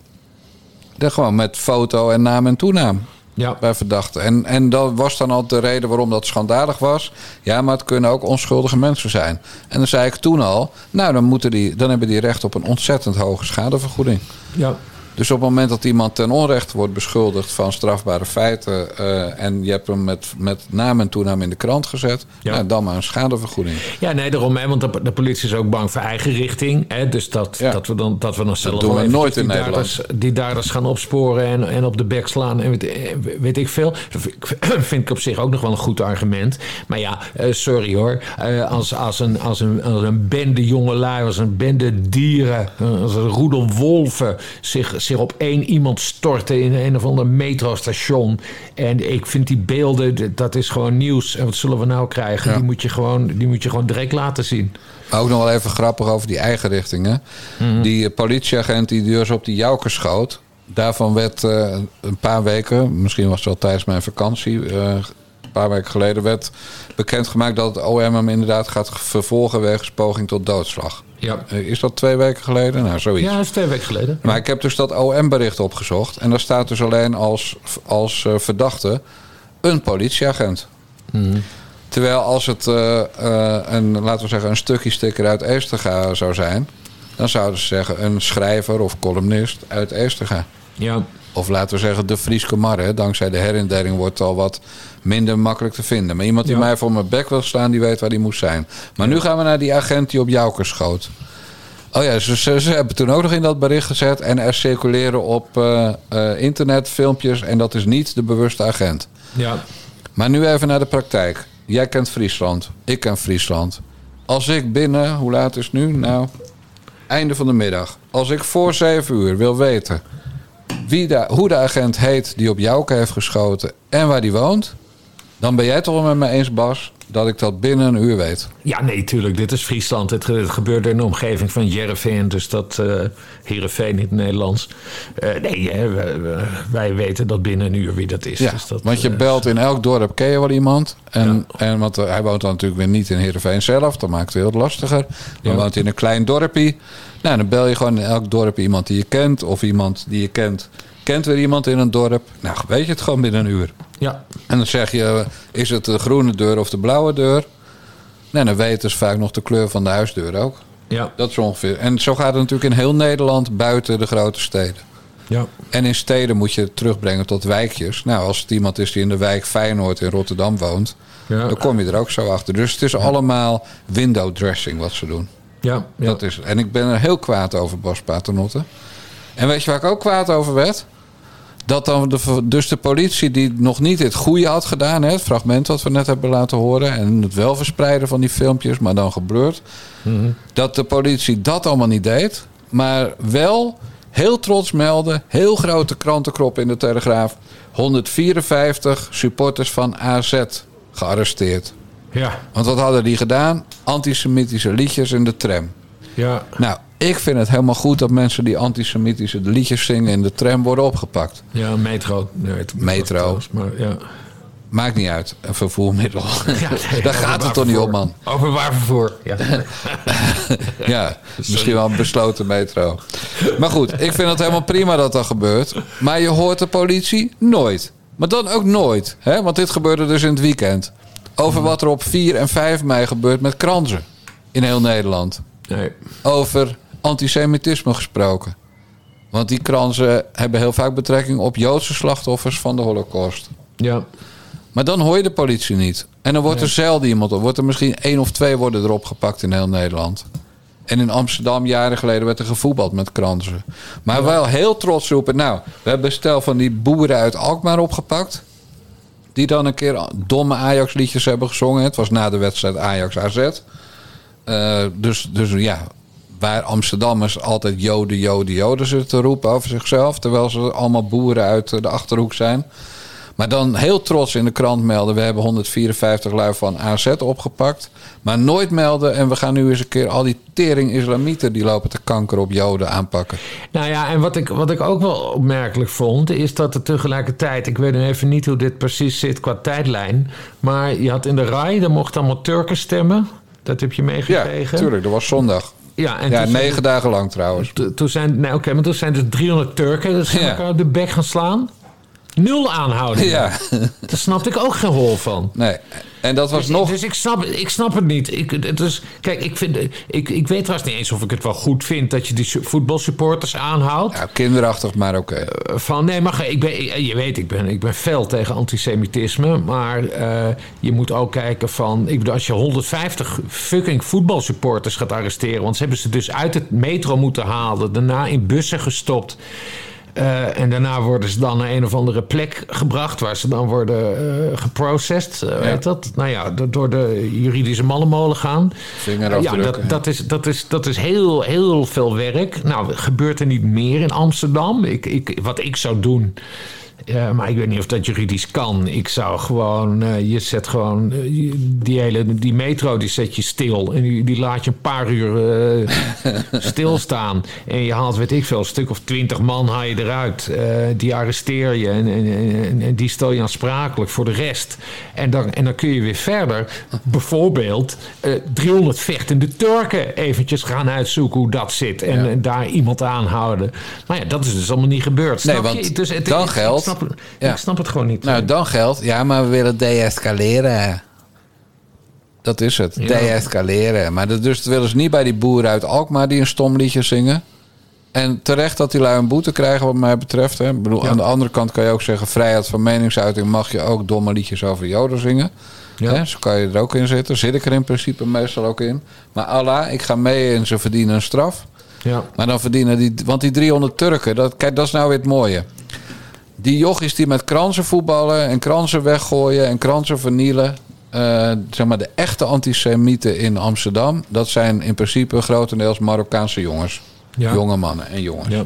A: Dan gewoon met foto en naam en toenaam.
B: Ja.
A: Bij verdachten. En, en dat was dan al de reden waarom dat schandalig was. Ja, maar het kunnen ook onschuldige mensen zijn. En dan zei ik toen al. Nou, dan, moeten die, dan hebben die recht op een ontzettend hoge schadevergoeding.
B: Ja.
A: Dus op het moment dat iemand ten onrechte wordt beschuldigd van strafbare feiten. Uh, en je hebt hem met, met naam en toenaam in de krant gezet. Ja. Nou, dan maar een schadevergoeding.
B: Ja, nee, daarom. Hè, want de, de politie is ook bang voor eigen richting. Hè, dus dat, ja. dat we dan, dat we dan zelf
A: dat doen we nooit in
B: die
A: Nederland.
B: Daders, die daders gaan opsporen en, en op de bek slaan. En weet, weet ik veel. Vind ik op zich ook nog wel een goed argument. Maar ja, uh, sorry hoor. Als, als, een, als, een, als een bende jongelui, als een bende dieren, als een roedel wolven zich zich op één iemand storten in een of ander metrostation. En ik vind die beelden, dat is gewoon nieuws. En wat zullen we nou krijgen? Ja. Die, moet je gewoon, die moet je gewoon direct laten zien.
A: Ook nog wel even grappig over die eigen richtingen. Mm-hmm. Die politieagent die dus op die jouker schoot. Daarvan werd uh, een paar weken, misschien was het wel tijdens mijn vakantie, uh, een paar weken geleden, werd bekendgemaakt dat het OM hem inderdaad gaat vervolgen wegens poging tot doodslag.
B: Ja.
A: Is dat twee weken geleden? Nou, zoiets.
B: Ja, dat is twee weken geleden.
A: Maar ik heb dus dat OM-bericht opgezocht. En daar staat dus alleen als, als uh, verdachte een politieagent.
B: Mm.
A: Terwijl als het eh, eh, een, laten we zeggen, een stukje sticker uit Eesterga zou zijn, dan zouden ze zeggen een schrijver of columnist uit Eesterga.
B: Ja.
A: Of laten we zeggen de Frieske Marre. Dankzij de herindeling wordt al wat minder makkelijk te vinden. Maar iemand die
B: Ja.
A: mij voor mijn bek wil staan, die weet waar die moest zijn. Maar nu gaan we naar die agent die op Jouker schoot. Oh ja, ze, ze, ze hebben toen ook nog in dat bericht gezet. En er circuleren op eh, internet filmpjes. En dat is niet de bewuste agent.
B: Ja.
A: Maar nu even naar de praktijk. Jij kent Friesland. Ik ken Friesland. Als ik binnen, hoe laat is het nu? Nou, einde van de middag. Als ik voor zeven uur wil weten wie de, hoe de agent heet die op Jouke heeft geschoten en waar die woont, dan ben jij toch wel met me eens, Bas, dat ik dat binnen een uur weet.
B: Ja, nee, tuurlijk. Dit is Friesland. Het, het gebeurde in de omgeving van Jereveen. Dus dat... eh Heerenveen in het Nederlands. Eh, nee, hè, wij, weten dat binnen een uur wie dat is.
A: Ja,
B: dus dat,
A: want je
B: eh,
A: belt in elk dorp, ken je wel iemand. En, en want hij woont dan natuurlijk weer niet in Heerenveen zelf. Dat maakt het heel lastiger. Dan
B: Ja.
A: woont in een klein dorpje. Nou, dan bel je gewoon in elk dorp iemand die je kent. Of iemand die je kent, kent weer iemand in een dorp. Nou, weet je het gewoon binnen een uur.
B: Ja,
A: En dan zeg je, eh, is het de groene deur of de blauwe deur? Nou, dan weten ze vaak nog de kleur van de huisdeur ook.
B: ja,
A: Dat is ongeveer. En zo gaat het natuurlijk in heel Nederland buiten de grote steden.
B: ja.
A: En in steden moet je het terugbrengen tot wijkjes. Nou, als het iemand is die in de wijk Feyenoord in Rotterdam woont,
B: Ja.
A: dan kom je er ook zo achter. Dus het is allemaal window dressing wat ze doen.
B: Ja, ja.
A: Dat is. En ik ben er heel kwaad over, Bas Paternotte. En weet je waar ik ook kwaad over werd? Dat dan de, dus de politie die nog niet het goede had gedaan, hè, het fragment wat we net hebben laten horen, en het wel verspreiden van die filmpjes, maar dan geblurred, dat de politie dat allemaal niet deed, maar wel heel trots meldde, heel grote krantenkrop in de Telegraaf, 154 supporters van AZ gearresteerd.
B: ja,
A: Want wat hadden die gedaan? Antisemitische liedjes in de tram.
B: ja.
A: Nou, ik vind het helemaal goed dat mensen die antisemitische liedjes zingen in de tram worden opgepakt.
B: Ja, metro. Nee, het-
A: Metro.
B: trouwens, Maar ja.
A: Maakt niet uit, een vervoermiddel.
B: Ja, nee,
A: Daar gaat het toch niet om, man.
B: Openbaar vervoer. Ja.
A: Ja, misschien wel een besloten metro. Maar goed, ik vind het helemaal prima dat dat gebeurt. Maar je hoort de politie nooit. Maar dan ook nooit. Hè? Want dit gebeurde dus in het weekend. Over wat er op 4 en 5 mei gebeurt met kransen. In heel Nederland.
B: Nee.
A: over antisemitisme gesproken. Want die kransen hebben heel vaak betrekking op Joodse slachtoffers van de Holocaust.
B: Ja.
A: Maar dan hoor je de politie niet. En dan wordt er zelden iemand op. Wordt er misschien één of twee worden erop gepakt in heel Nederland. En in Amsterdam jaren geleden werd er gevoetbald met kransen. Maar wel heel trots roepen. Nou, we hebben een stel van die boeren uit Alkmaar opgepakt. Die dan een keer domme Ajax-liedjes hebben gezongen. Het was na de wedstrijd Ajax-AZ. Eh, dus, dus ja, waar Amsterdammers altijd Joden, Joden, Joden zitten te roepen over zichzelf. Terwijl ze allemaal boeren uit de achterhoek zijn. Maar dan heel trots in de krant melden: we hebben 154 lui van AZ opgepakt. Maar nooit melden. En we gaan nu eens een keer al die tering islamieten die lopen te kanker op Joden aanpakken.
B: Nou ja, en wat ik, wat ik ook wel opmerkelijk vond, is dat er tegelijkertijd, ik weet nu even niet hoe dit precies zit qua tijdlijn, maar je had in de RAI, daar mochten allemaal Turken stemmen. Dat heb je
A: Ja,
B: meegekregen.
A: tuurlijk, dat was zondag.
B: Ja, en
A: Ja, negen dagen lang trouwens.
B: Toen zijn, nee, oké, maar toen zijn er 300 Turken dat ze
A: Ja.
B: elkaar op de bek gaan slaan. Nul aanhoudingen.
A: Ja,
B: Daar snapte ik ook geen hol van.
A: nee. En dat was
B: Dus,
A: nog.
B: dus ik, snap, ik snap het niet. Ik, het is, kijk, ik, vind, ik, ik weet trouwens niet eens of ik het wel goed vind dat je die su- voetbalsupporters aanhoudt.
A: Ja, kinderachtig, maar oké.
B: Van nee, maar ik ben, ik- je weet, ik ben, ik ben fel tegen antisemitisme. Maar eh, je moet ook kijken van. Ik bedoel, als je 150 fucking voetbalsupporters gaat arresteren. Want ze hebben ze dus uit het metro moeten halen. Daarna in bussen gestopt. Eh, en daarna worden ze dan naar een of andere plek gebracht. Waar ze dan worden eh geprocessed. eh, Weet dat? Nou ja, do- door de juridische mallenmolen gaan.
A: Vingerafdrukken,
B: ja, dat, dat, is, dat, is, dat is heel, heel veel werk. Nou, gebeurt er niet meer in Amsterdam? Ik, ik, wat ik zou doen. Maar ik weet niet of dat juridisch kan. Ik zou gewoon, eh, je zet gewoon eh, die hele die metro, die zet je stil en die, die laat je een paar uur eh, stilstaan. En je haalt, weet ik veel, een stuk of twintig man haal je eruit. Die arresteer je en, en, en, en die stel je aansprakelijk voor de rest. En dan, en dan kun je weer verder, bijvoorbeeld, eh 300 vechtende Turken eventjes gaan uitzoeken hoe dat zit. En,
A: Ja.
B: daar iemand aanhouden. Maar ja, dat is dus allemaal niet gebeurd.
A: Nee, want
B: je? Dus het-
A: dan geldt-
B: snap,
A: Ja.
B: ik snap het gewoon niet.
A: Nou, dan geldt. Ja, maar we willen deescaleren. dat is het.
B: Ja.
A: De-escaleren. Maar dat, dus dat willen ze niet bij die boeren uit Alkmaar die een stom liedje zingen. En terecht dat die lui een boete krijgen, wat mij betreft. Hè. Ik bedoel,
B: Ja.
A: Aan de andere kant kan je ook zeggen: vrijheid van meningsuiting mag je ook domme liedjes over Joden zingen.
B: Ja.
A: Hè, zo kan je er ook in zitten. Zit ik er in principe meestal ook in. Maar Allah, ik ga mee en ze verdienen een straf.
B: Ja.
A: Maar dan verdienen die, want die 300 Turken, dat, kijk, dat is nou weer het mooie. Die jochies die met kransen voetballen en kransen weggooien en kransen vernielen. eh, zeg maar de echte antisemieten in Amsterdam. Dat zijn in principe grotendeels Marokkaanse jongens.
B: Ja.
A: Jonge mannen en jongens.
B: Ja.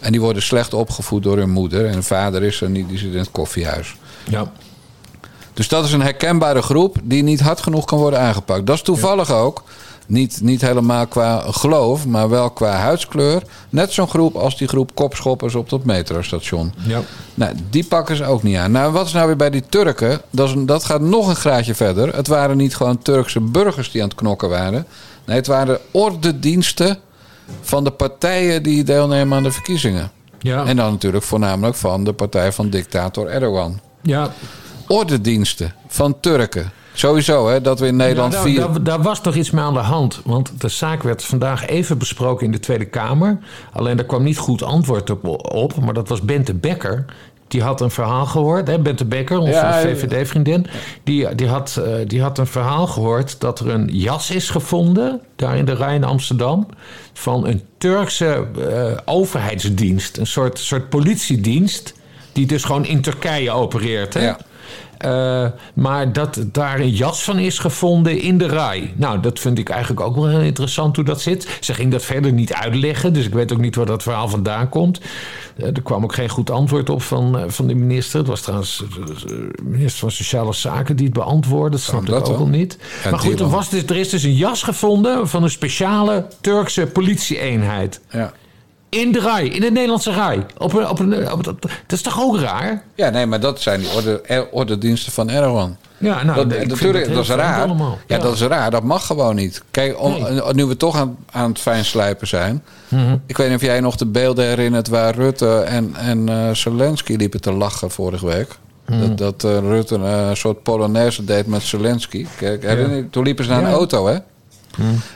A: En die worden slecht opgevoed door hun moeder. En de vader is er niet, die zit in het koffiehuis.
B: Ja.
A: Dus dat is een herkenbare groep die niet hard genoeg kan worden aangepakt. Dat is toevallig ook, niet, niet helemaal qua geloof, maar wel qua huidskleur. Net zo'n groep als die groep kopschoppers op dat metrostation.
B: Ja.
A: Nou, die pakken ze ook niet aan. Nou, wat is nou weer bij die Turken? Dat, is dat gaat nog een graadje verder. Het waren niet gewoon Turkse burgers die aan het knokken waren. Nee, het waren ordediensten van de partijen die deelnemen aan de verkiezingen.
B: Ja.
A: En dan natuurlijk voornamelijk van de partij van dictator Erdogan
B: ja.
A: ordediensten van Turken. Sowieso, hè, dat we in Nederland
B: Ja,
A: vier...
B: daar, daar, daar was toch iets mee aan de hand. Want de zaak werd vandaag even besproken in de Tweede Kamer. Alleen daar kwam niet goed antwoord op, op maar dat was Bente Becker. Die had een verhaal gehoord. Hè? Bente Becker, onze
A: Ja.
B: VVD-vriendin. Die, die, had, eh, die had een verhaal gehoord dat er een jas is gevonden. daar in de Rij in Amsterdam. van een Turkse eh, overheidsdienst. Een soort, soort politiedienst. die dus gewoon in Turkije opereert. Hè?
A: Ja.
B: Eh, maar dat daar een jas van is gevonden in de rij. Nou, dat vind ik eigenlijk ook wel heel interessant hoe dat zit. Ze ging dat verder niet uitleggen, dus ik weet ook niet waar dat verhaal vandaan komt. Eh, er kwam ook geen goed antwoord op van, eh, van de minister. Het was trouwens de minister van Sociale Zaken die het beantwoordde. Dat snapte
A: dat
B: ik ook wel niet.
A: Ja,
B: maar goed, er, was dus, er is dus een jas gevonden van een speciale Turkse politieeenheid.
A: Ja.
B: In de rij, in de Nederlandse rij. Op een, op een, op, dat is toch ook raar?
A: ja, nee, maar dat zijn die orde, ordediensten van Erdogan.
B: Ja, nou,
A: dat, natuurlijk, dat is raar. Ja, dat is raar. Dat mag gewoon niet. Kijk, om-
B: Nee.
A: nu we toch aan, aan het fijnslijpen zijn.
B: Mhm.
A: Ik weet niet of jij nog de beelden herinnert waar Rutte en, en eh, Zelensky liepen te lachen vorige week.
B: Mhm.
A: Dat, dat eh, Rutte eh, een soort Polonaise deed met Zelensky. Kijk, herinner? Toen liepen ze naar een auto, hè?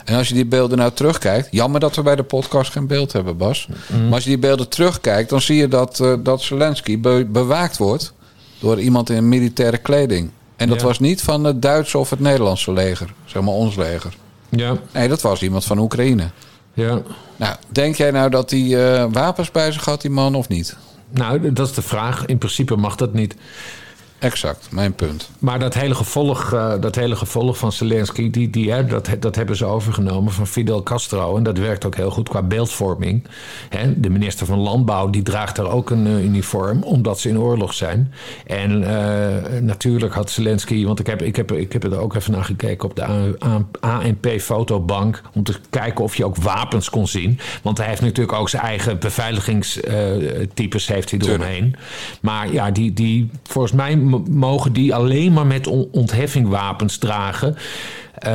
A: En als je die beelden nou terugkijkt... Jammer dat we bij de podcast geen beeld hebben, Bas. Maar als je die beelden terugkijkt... dan zie je dat, eh, dat Zelensky be- bewaakt wordt... door iemand in militaire kleding. En dat
B: Ja.
A: was niet van het Duitse of het Nederlandse leger. Zeg maar ons leger.
B: Ja,
A: Nee, dat was iemand van Oekraïne.
B: ja.
A: Nou, denk jij nou dat hij eh, wapens bij zich had, die man, of niet?
B: Nou, dat is de vraag. In principe mag dat niet.
A: Exact, mijn punt.
B: Maar dat hele gevolg, eh, dat hele gevolg van Zelensky, die, die, hè, dat, dat hebben ze overgenomen van Fidel Castro. En dat werkt ook heel goed qua beeldvorming. Hè, de minister van Landbouw die draagt daar ook een eh, uniform, omdat ze in oorlog zijn. En eh, natuurlijk had Zelensky, want ik heb, ik, heb, ik heb er ook even naar gekeken op de ANP-fotobank. Om te kijken of je ook wapens kon zien. Want hij heeft natuurlijk ook zijn eigen beveiligingstypes heeft hij eromheen. Maar ja, die, die, volgens mij mogen die alleen maar met on- ontheffingwapens dragen. Eh,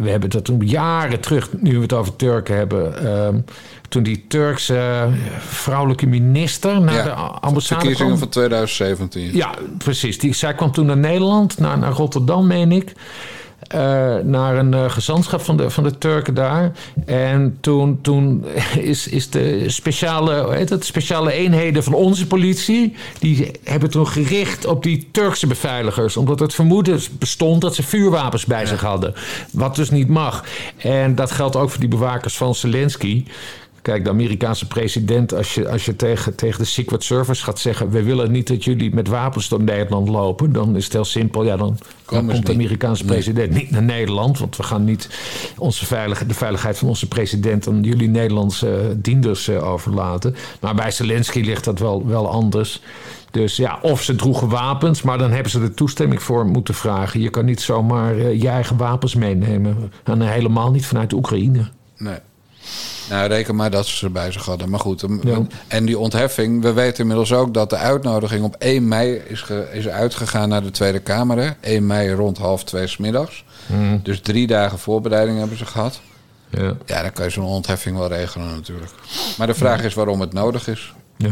B: we hebben dat toen jaren terug, nu we het over Turken hebben. ehm, toen die Turkse vrouwelijke minister naar de ambassade
A: Verkiezingen
B: kwam.
A: van 2017.
B: Ja, precies. Die, zij kwam toen naar Nederland, naar, naar Rotterdam, meen ik. Eh, naar een eh, gezantschap van de, van de Turken daar. En toen, toen is, is de speciale, hoe heet het, speciale eenheden van onze politie... die hebben toen gericht op die Turkse beveiligers. Omdat het vermoeden bestond dat ze vuurwapens bij zich hadden. Wat dus niet mag. En dat geldt ook voor die bewakers van Zelensky... Kijk, de Amerikaanse president, als je, als je tegen, tegen de Secret Service gaat zeggen: We willen niet dat jullie met wapens door Nederland lopen, dan is het heel simpel. Ja, dan, komt de
A: niet.
B: Amerikaanse
A: Nee.
B: president niet naar Nederland, want we gaan niet onze veilig, de veiligheid van onze president aan jullie Nederlandse eh, dienders eh, overlaten. Maar bij Zelensky ligt dat wel, wel anders. Dus ja, of ze droegen wapens, maar dan hebben ze er toestemming voor moeten vragen. Je kan niet zomaar eh, je eigen wapens meenemen. En helemaal niet vanuit Oekraïne.
A: Nee. Nou, reken maar dat ze ze bij zich hadden. Maar goed,
B: Ja.
A: en die ontheffing. We weten inmiddels ook dat de uitnodiging op 1 mei is, ge- is uitgegaan naar de Tweede Kamer. Hè? 1 mei rond half twee 's middags.
B: Mhm.
A: Dus drie dagen voorbereiding hebben ze gehad.
B: Ja.
A: Ja, dan kan je zo'n ontheffing wel regelen natuurlijk. Maar de vraag is waarom het nodig is.
B: Ja.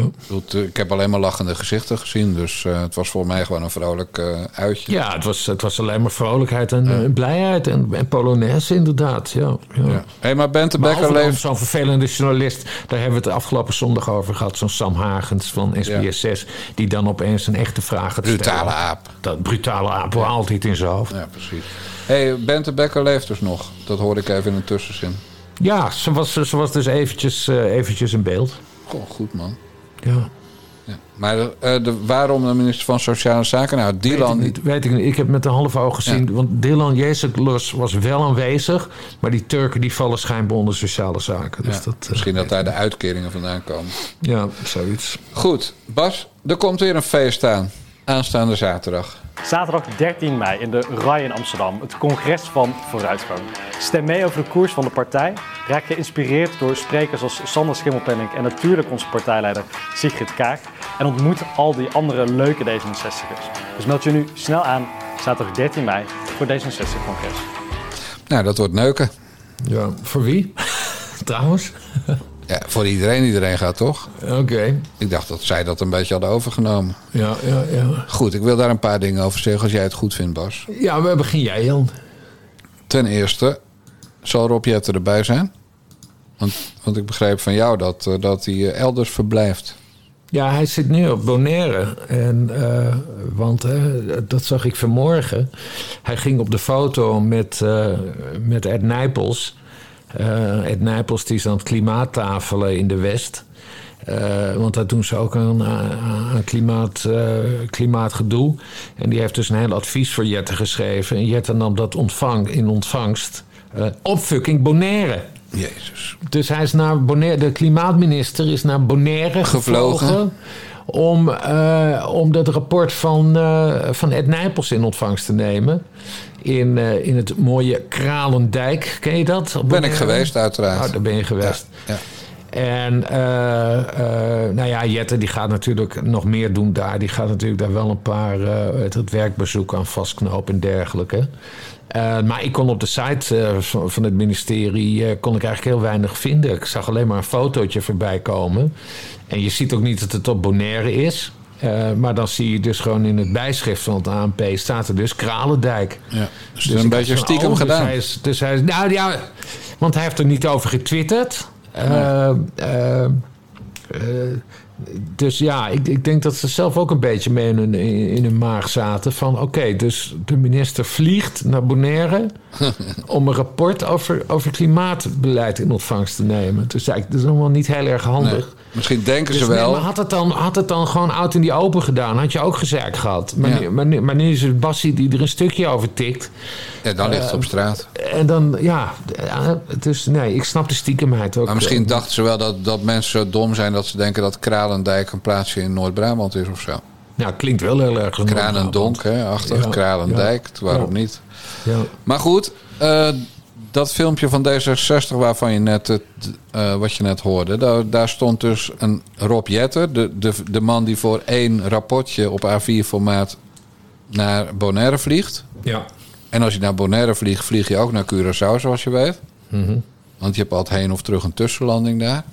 A: Ik heb alleen maar lachende gezichten gezien. Dus eh, het was voor mij gewoon een vrolijk eh, uitje.
B: Ja, het was, het was alleen maar vrolijkheid en eh, blijheid en, en Polonaise inderdaad. Ja, ja.
A: Ja. Hé, maar Bente
B: Behalve
A: Becker leeft...
B: zo'n vervelende journalist, daar hebben we het afgelopen zondag over gehad. Zo'n Sam Hagens van SBS6, die dan opeens een echte vraag gaat stellen.
A: Brutale aap.
B: Dat brutale aap, ja. altijd in zijn hoofd.
A: Ja, precies. Hé, hey, Bente Becker leeft dus nog. Dat hoorde ik even in een tussenzin.
B: Ja, ze was, ze was dus eventjes, eventjes in beeld.
A: Goh, goed man.
B: Ja.
A: Ja. Maar eh, de, waarom de minister van Sociale Zaken? Nou,
B: Weet ik,
A: Dylan...
B: niet, weet ik niet. Ik heb met een half oog gezien. Want Dylan Jezus was wel aanwezig. Maar die Turken die vallen schijnbaar onder sociale zaken. Dus
A: Ja,
B: dat, eh,
A: misschien dat daar de uitkeringen vandaan komen.
B: Ja, zoiets.
A: Goed, Bas, er komt weer een feest aan. Aanstaande zaterdag.
D: Zaterdag 13 mei in de RAI in Amsterdam, het congres van vooruitgang. Stem mee over de koers van de partij. Raak geïnspireerd door sprekers als Sander Schimmelpenninck en natuurlijk onze partijleider Sigrid Kaag. En ontmoet al die andere leuke D66'ers. Dus meld je nu snel aan, zaterdag 13 mei, voor D66-congres.
A: Nou, dat wordt neuken.
B: Ja, voor wie? Trouwens.
A: Ja, voor iedereen, iedereen gaat toch?
B: Oké.
A: Ik dacht dat zij dat een beetje hadden overgenomen.
B: Ja, ja, ja.
A: Goed, ik wil daar een paar dingen over zeggen als jij het goed vindt, Bas.
B: Ja, waar begin jij, Jan?
A: Ten eerste, zal Rob Jetten erbij zijn? Want, want ik begreep van jou dat, eh, dat hij eh, elders verblijft.
B: Ja, hij zit nu op Bonaire. En, eh, want dat zag ik vanmorgen. Hij ging op de foto met, eh, met Ed Nijpels. Eh, Ed Nijpels die is aan het klimaattafelen in de West. Eh, want daar doen ze ook aan, klimaat, eh, klimaatgedoe. En die heeft dus een heel advies voor Jette geschreven. En Jette nam dat ontvang, in ontvangst. eh, op fucking Bonaire.
A: Jezus.
B: Dus hij is naar Bonaire, de klimaatminister is naar Bonaire
A: Gevlogen.
B: gevlogen. Om, om dat rapport van, van Ed Nijpels in ontvangst te nemen. In, eh, in het mooie Kralendijk. Ken je dat?
A: Ben ik
B: Bonaire?
A: geweest, uiteraard.
B: Oh, daar ben je geweest.
A: Ja.
B: En eh, eh, nou ja, Jette die gaat natuurlijk nog meer doen daar. Die gaat natuurlijk daar wel een paar eh, het, werkbezoek aan vastknopen en dergelijke. Eh, maar ik kon op de site eh, van, het ministerie eh, kon ik eigenlijk heel weinig vinden. Ik zag alleen maar een fotootje voorbij komen. En je ziet ook niet dat het op Bonaire is. Eh, maar dan zie je dus gewoon in het bijschrift van het ANP staat er dus Kralendijk.
A: Ja. Dus,
B: Dus
A: een beetje stiekem
B: oh,
A: gedaan.
B: Dus hij is, dus hij is, nou ja, want hij heeft er niet over getwitterd. Eh, eh, dus ja, ik, ik denk dat ze zelf ook een beetje mee in hun, in, hun maag zaten. Van oké, dus de minister vliegt naar Bonaire om een rapport over, over klimaatbeleid in ontvangst te nemen. Dus eigenlijk, dat is allemaal niet heel erg handig.
A: Nee. Misschien denken
B: Dus
A: ze
B: nee,
A: wel.
B: maar had het, dan, had het dan gewoon oud in die open gedaan, had je ook gezeik gehad. Maar,
A: Ja.
B: nu, maar, nu, maar nu is het Bassie die er een stukje over tikt.
A: Ja, dan ligt het
B: Eh,
A: op straat.
B: En dan, ja, dus nee, ik snap de stiekemheid ook.
A: Maar misschien
B: eh,
A: dachten ze wel dat, dat mensen zo dom zijn dat ze denken dat Kralendijk een plaatsje in Noord-Brabant is of zo.
B: Ja, klinkt wel heel erg.
A: Kralendonk, hè, achter.
B: Ja,
A: Kralendijk, waarom niet?
B: Ja.
A: Maar goed, eh, dat filmpje van D66 waarvan je net het, eh, wat je net hoorde, daar, daar stond dus een Rob Jetter, de, de, de man die voor één rapportje op A4-formaat naar Bonaire vliegt.
B: ja.
A: En als je naar Bonaire vliegt, vlieg je ook naar Curaçao, zoals je weet.
B: Mhm.
A: Want je hebt altijd heen of terug een tussenlanding daar.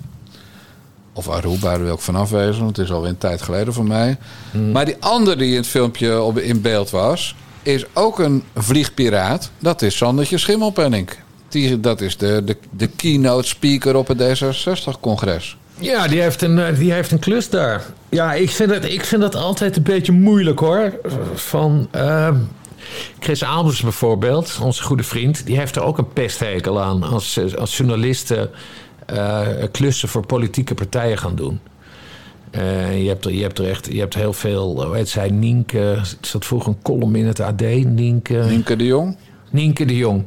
A: Of Aruba, daar wil ik vanaf wezen, want het is alweer een tijd geleden voor mij.
B: Mhm.
A: Maar die andere die in het filmpje op, in beeld was, is ook een vliegpiraat. Dat is Sandertje Schimmelpenninck. Die, dat is de, de, de keynote speaker op het D66-congres.
B: Ja, die heeft, een, eh, die heeft een klus daar. Ja, ik vind, het, ik vind dat altijd een beetje moeilijk hoor. Van ehm, Chris Albers bijvoorbeeld, onze goede vriend, die heeft er ook een pesthekel aan als, als journalisten eh, klussen voor politieke partijen gaan doen. Eh, je, hebt er, je, hebt er echt, je hebt heel veel, hoe heet zij, Nienke, zat vroeger een column in het AD, Nienke.
A: Nienke de Jong.
B: Nienke de Jong.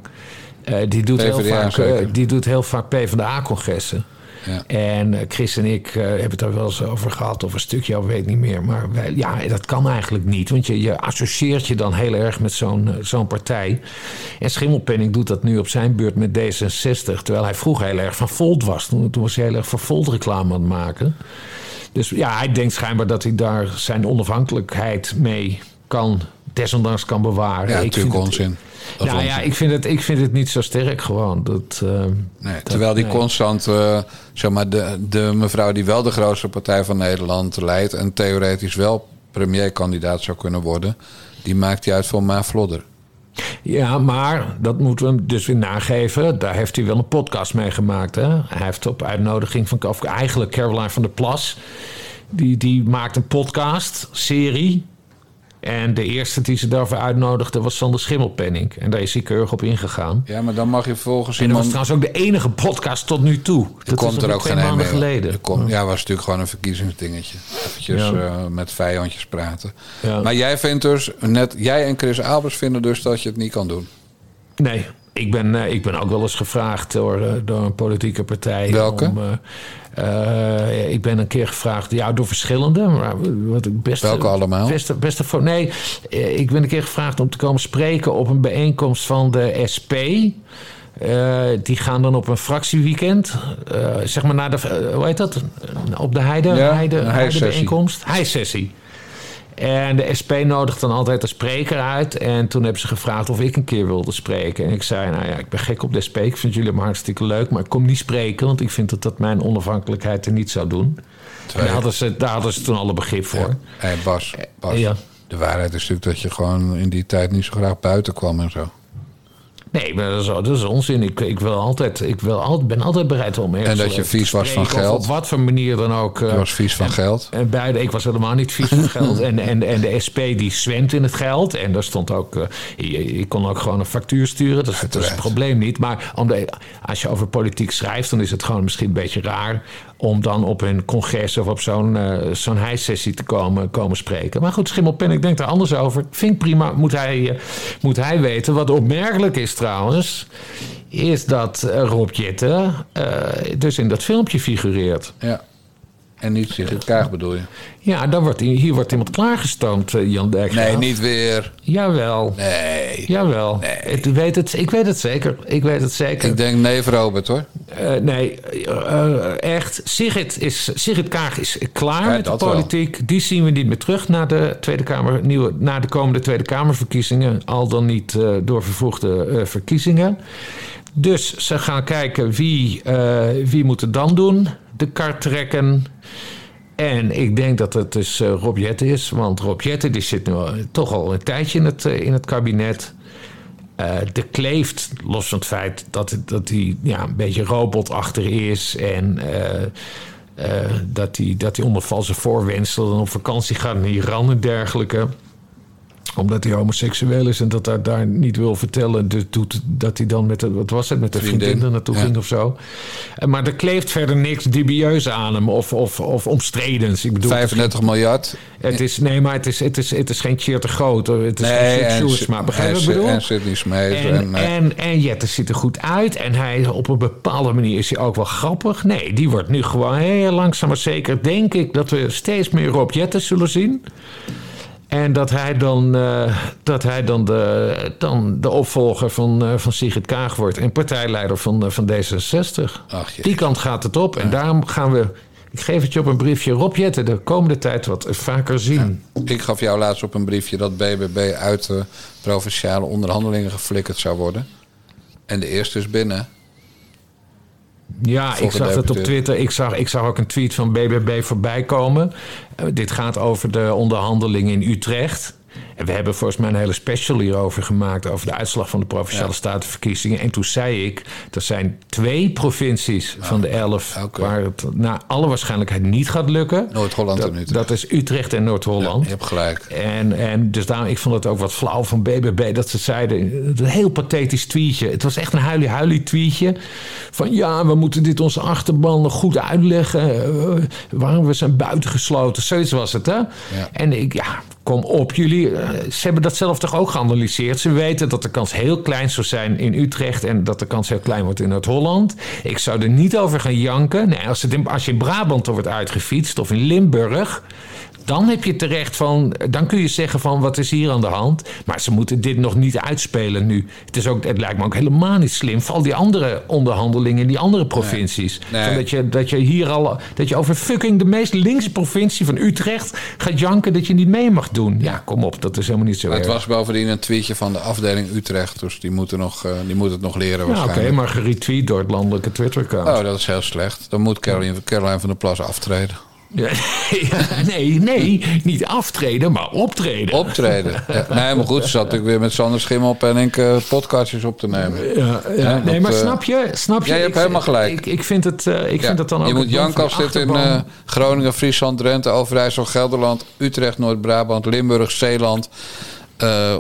B: Eh, die, doet heel vaak, eh, die doet heel vaak PvdA-congressen.
A: Ja.
B: En eh, Chris en ik eh, hebben het daar wel eens over gehad, of een stukje, of weet niet meer. Maar wij, ja, dat kan eigenlijk niet, want je, je associeert je dan heel erg met zo'n eh, zo'n partij. En Schimmelpenning doet dat nu op zijn beurt met D66, terwijl hij vroeger heel erg van Volt was. Toen, toen was hij heel erg voor Volt reclame aan het maken. Dus ja, hij denkt schijnbaar dat hij daar zijn onafhankelijkheid mee kan, desondanks kan bewaren.
A: Ja,
B: Ik
A: natuurlijk onzin. Dat
B: Nou ja, ik vind, het, ik vind het niet zo sterk gewoon. Dat, eh,
A: Nee,
B: dat-
A: terwijl die
B: nee.
A: constant, eh, zeg maar, de, de mevrouw die wel de grootste partij van Nederland leidt en theoretisch wel premierkandidaat zou kunnen worden, die maakt hij uit voor Ma Vlodder.
B: Ja, maar dat moeten we hem dus weer nageven. Daar heeft hij wel een podcast mee gemaakt. Hè? Hij heeft op uitnodiging van of eigenlijk Caroline van der Plas. Die, die maakt een podcast, serie. En de eerste die ze daarvoor uitnodigde was Sander Schimmelpenning. En daar is hij keurig op ingegaan.
A: Ja, maar dan mag je volgens
B: En dat was trouwens ook de enige podcast tot nu toe.
A: Er
B: Dat
A: komt
B: is
A: er ook geen een
B: maanden
A: mee.
B: geleden.
A: Komt, ja, was natuurlijk gewoon een verkiezingsdingetje. Eventjes
B: Ja.
A: eh, met vijandjes praten.
B: Ja.
A: Maar jij vindt dus, net jij en Chris Albers vinden dus dat je het niet kan doen.
B: Nee, ik ben, eh, ik ben ook wel eens gevraagd door, eh, door een politieke partij.
A: Welke?
B: Om, eh, ik ben een keer gevraagd, ja, door verschillende. Maar wat ik best,
A: Welke allemaal?
B: Best, best voor, nee, ik ben een keer gevraagd om te komen spreken op een bijeenkomst van de SP. Die gaan dan op een fractieweekend, zeg maar naar de, hoe heet dat? Op de heide,
A: Ja,
B: heide, heide
A: heisessie.
B: bijeenkomst. Heissessie. En de SP nodigt dan altijd een spreker uit. En toen hebben ze gevraagd of ik een keer wilde spreken. En ik zei, nou ja, ik ben gek op de SP. Ik vind jullie maar hartstikke leuk. Maar ik kom niet spreken, want ik vind dat dat mijn onafhankelijkheid er niet zou doen. En daar hadden ze, daar hadden ze toen alle begrip voor.
A: Hé Bas, Bas
B: Ja.
A: de waarheid is natuurlijk dat je gewoon in die tijd niet zo graag buiten kwam en zo.
B: Nee, maar dat is, dat is onzin. Ik, ik, wil altijd, ik wil altijd, ben altijd bereid om ergens
A: En dat je
B: te
A: vies was van geld.
B: Op wat voor manier dan ook. eh,
A: Je was vies van geld.
B: En beide, ik was helemaal niet vies van geld. En, en, en de SP die zwemt in het geld. En daar stond ook, eh, je, je kon ook gewoon een factuur sturen. Dat, is- dat is het probleem niet. Maar om de, als je over politiek schrijft, dan is het gewoon misschien een beetje raar om dan op een congres of op zo'n eh zo'n hijsessie te komen, komen spreken. Maar goed, Schimmelpen, ik denk daar anders over. Vind prima, moet hij, eh, moet hij weten. Wat opmerkelijk is trouwens, is dat Rob Jetten eh, dus in dat filmpje figureert.
A: Ja. En niet Sigrid Kaag bedoel je?
B: Ja, dan wordt, hier wordt iemand klaargestoomd, eh, Jan Dijkgraaf.
A: Nee, niet weer.
B: Jawel.
A: Nee.
B: Jawel. Ik, weet het, ik weet het zeker. Ik weet het zeker.
A: Ik denk neef Robert hoor.
B: Eh, nee, eh, echt. Sigrid, is, Sigrid Kaag is klaar
A: Ja,
B: met de
A: wel.
B: politiek. Die zien we niet meer terug na de, Tweede Kamer, nieuwe, na de komende Tweede Kamerverkiezingen. Al dan niet door vervroegde eh, verkiezingen. Dus ze gaan kijken wie, wie moet het dan doen. De kar trekken. En ik denk dat het dus eh, Rob is. Want Rob Jetten die zit nu al, toch al een tijdje in het, eh, in het kabinet. Eh, de Kleeft, los van het feit dat, dat hij ja, een beetje robotachtig is en eh, eh, dat hij dat hij onder valse voorwendselen op vakantie gaat naar Iran en dergelijke omdat hij homoseksueel is en dat hij daar niet wil vertellen. Dus doet dat hij dan met de, wat was het, met de vriendin,
A: Vriendin,
B: er naartoe
A: ja.
B: ging of zo. Eh, Maar er kleeft verder niks dubieus aan hem of, of, of omstredens. Ik bedoel, het is
A: 35 miljard.
B: het is, nee, maar het is, het is, het is geen Cheer te groot. Het is
A: Nee,
B: geen begrijp je
A: en,
B: wat ik bedoel?
A: en Sidney Smeet.
B: En,
A: En, eh,
B: en, en Jette ziet er goed uit. En hij, op een bepaalde manier is hij ook wel grappig. Nee, die wordt nu gewoon heel langzaam maar zeker. Denk ik dat we steeds meer Rob Jette zullen zien. En dat hij dan, eh, dat hij dan, de, dan de opvolger van, eh, van Sigrid Kaag wordt. En partijleider van, eh, van D66.
A: Ach, jezus.
B: Die kant gaat het op. En daarom gaan we... Ik geef het je op een briefje. Rob Jette de komende tijd wat vaker zien.
A: ik gaf jou laatst op een briefje dat BBB uit de provinciale onderhandelingen geflikkerd zou worden. En de eerste is binnen.
B: Ja, ik zag het op. Twitter. Ik zag, ik zag ook een tweet van BBB voorbij komen. Eh, dit gaat over de onderhandelingen in Utrecht. En we hebben volgens mij een hele special hierover gemaakt... over de uitslag van de Provinciale
A: Ja.
B: Statenverkiezingen. En toen zei ik, er zijn twee provincies van de elf...
A: oké.
B: waar het naar alle waarschijnlijk niet gaat lukken.
A: Noord-Holland
B: dat,
A: en Utrecht.
B: Dat is Utrecht en Noord-Holland.
A: Je hebt gelijk.
B: En, en dus daarom, ik vond het ook wat flauw van BBB dat ze zeiden, een heel pathetisch tweetje. Het was echt een huilie-huilie tweetje. Van ja, we moeten dit onze achterban nog goed uitleggen. eh, waarom we zijn buitengesloten. Zoiets was het, hè? En ik, ja, kom op, jullie. eh, ze hebben dat zelf toch ook geanalyseerd. Ze weten dat de kans heel klein zou zijn in Utrecht en dat de kans heel klein wordt in Noord-Holland. Ik zou er niet over gaan janken. Als, als je in Brabant er wordt uitgefietst of in Limburg dan heb je terecht van. Dan kun je zeggen van wat is hier aan de hand. Maar ze moeten dit nog niet uitspelen nu. Het, is ook, het lijkt me ook helemaal niet slim. Voor al die andere onderhandelingen in die andere provincies.
A: Nee.
B: Je, dat je hier al. Dat je over fucking de meest linkse provincie van Utrecht gaat janken dat je niet mee mag doen. Ja, kom op, dat is helemaal niet zo.
A: Het
B: erg.
A: was bovendien een tweetje van de afdeling Utrecht. Dus die moeten, nog, eh, die moeten het nog leren
B: Ja, oké, maar geretweet door het landelijke Twitter-account.
A: Oh, dat is heel slecht. Dan moet Caroline, Caroline van der Plas aftreden.
B: Ja, nee, nee, niet aftreden, maar optreden.
A: Optreden. Ja, nee, maar goed, ze zat natuurlijk weer met Sander Schimmel op en ik eh, podcastjes op te nemen.
B: Ja, ja. Nee,
A: dat,
B: maar
A: eh,
B: snap je? Snap je?
A: ja, je hebt
B: Ik-
A: helemaal gelijk.
B: Ik, ik vind het, eh, ik vind het dan ook...
A: je moet
B: van
A: dit in Groningen, Friesland, Drenthe, Overijssel, Gelderland, Utrecht, Noord-Brabant, Limburg, Zeeland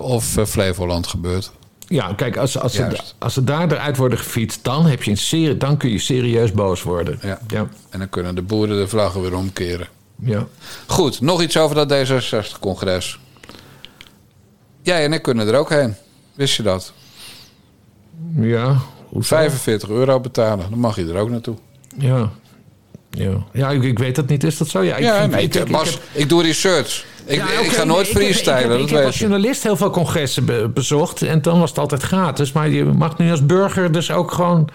A: of Flevoland gebeurt.
B: Ja, kijk, als, als, ze, als ze daar eruit worden gefietst... Dan, heb je een serie, dan kun je serieus boos worden.
A: Ja.
B: ja.
A: En dan kunnen de boeren de vlaggen weer omkeren.
B: ja.
A: Goed, nog iets over dat D66-congres. Jij en ik kunnen er ook heen. Wist je dat?
B: Ja, hoe
A: 45 euro betalen, dan mag je er ook naartoe.
B: Ja. Ja, ja ik, ik weet dat niet. Is dat zo? Ja, ik,
A: ja,
B: vind-
A: nee,
B: ik- ik- ik
A: Bas,
B: heb-
A: ik, doe research. Ik,
B: Ja,
A: ik ga nooit freestylen,
B: Ik heb, ik heb als journalist heel veel congressen be- bezocht. En dan was het altijd gratis. Maar je mag nu als burger dus ook gewoon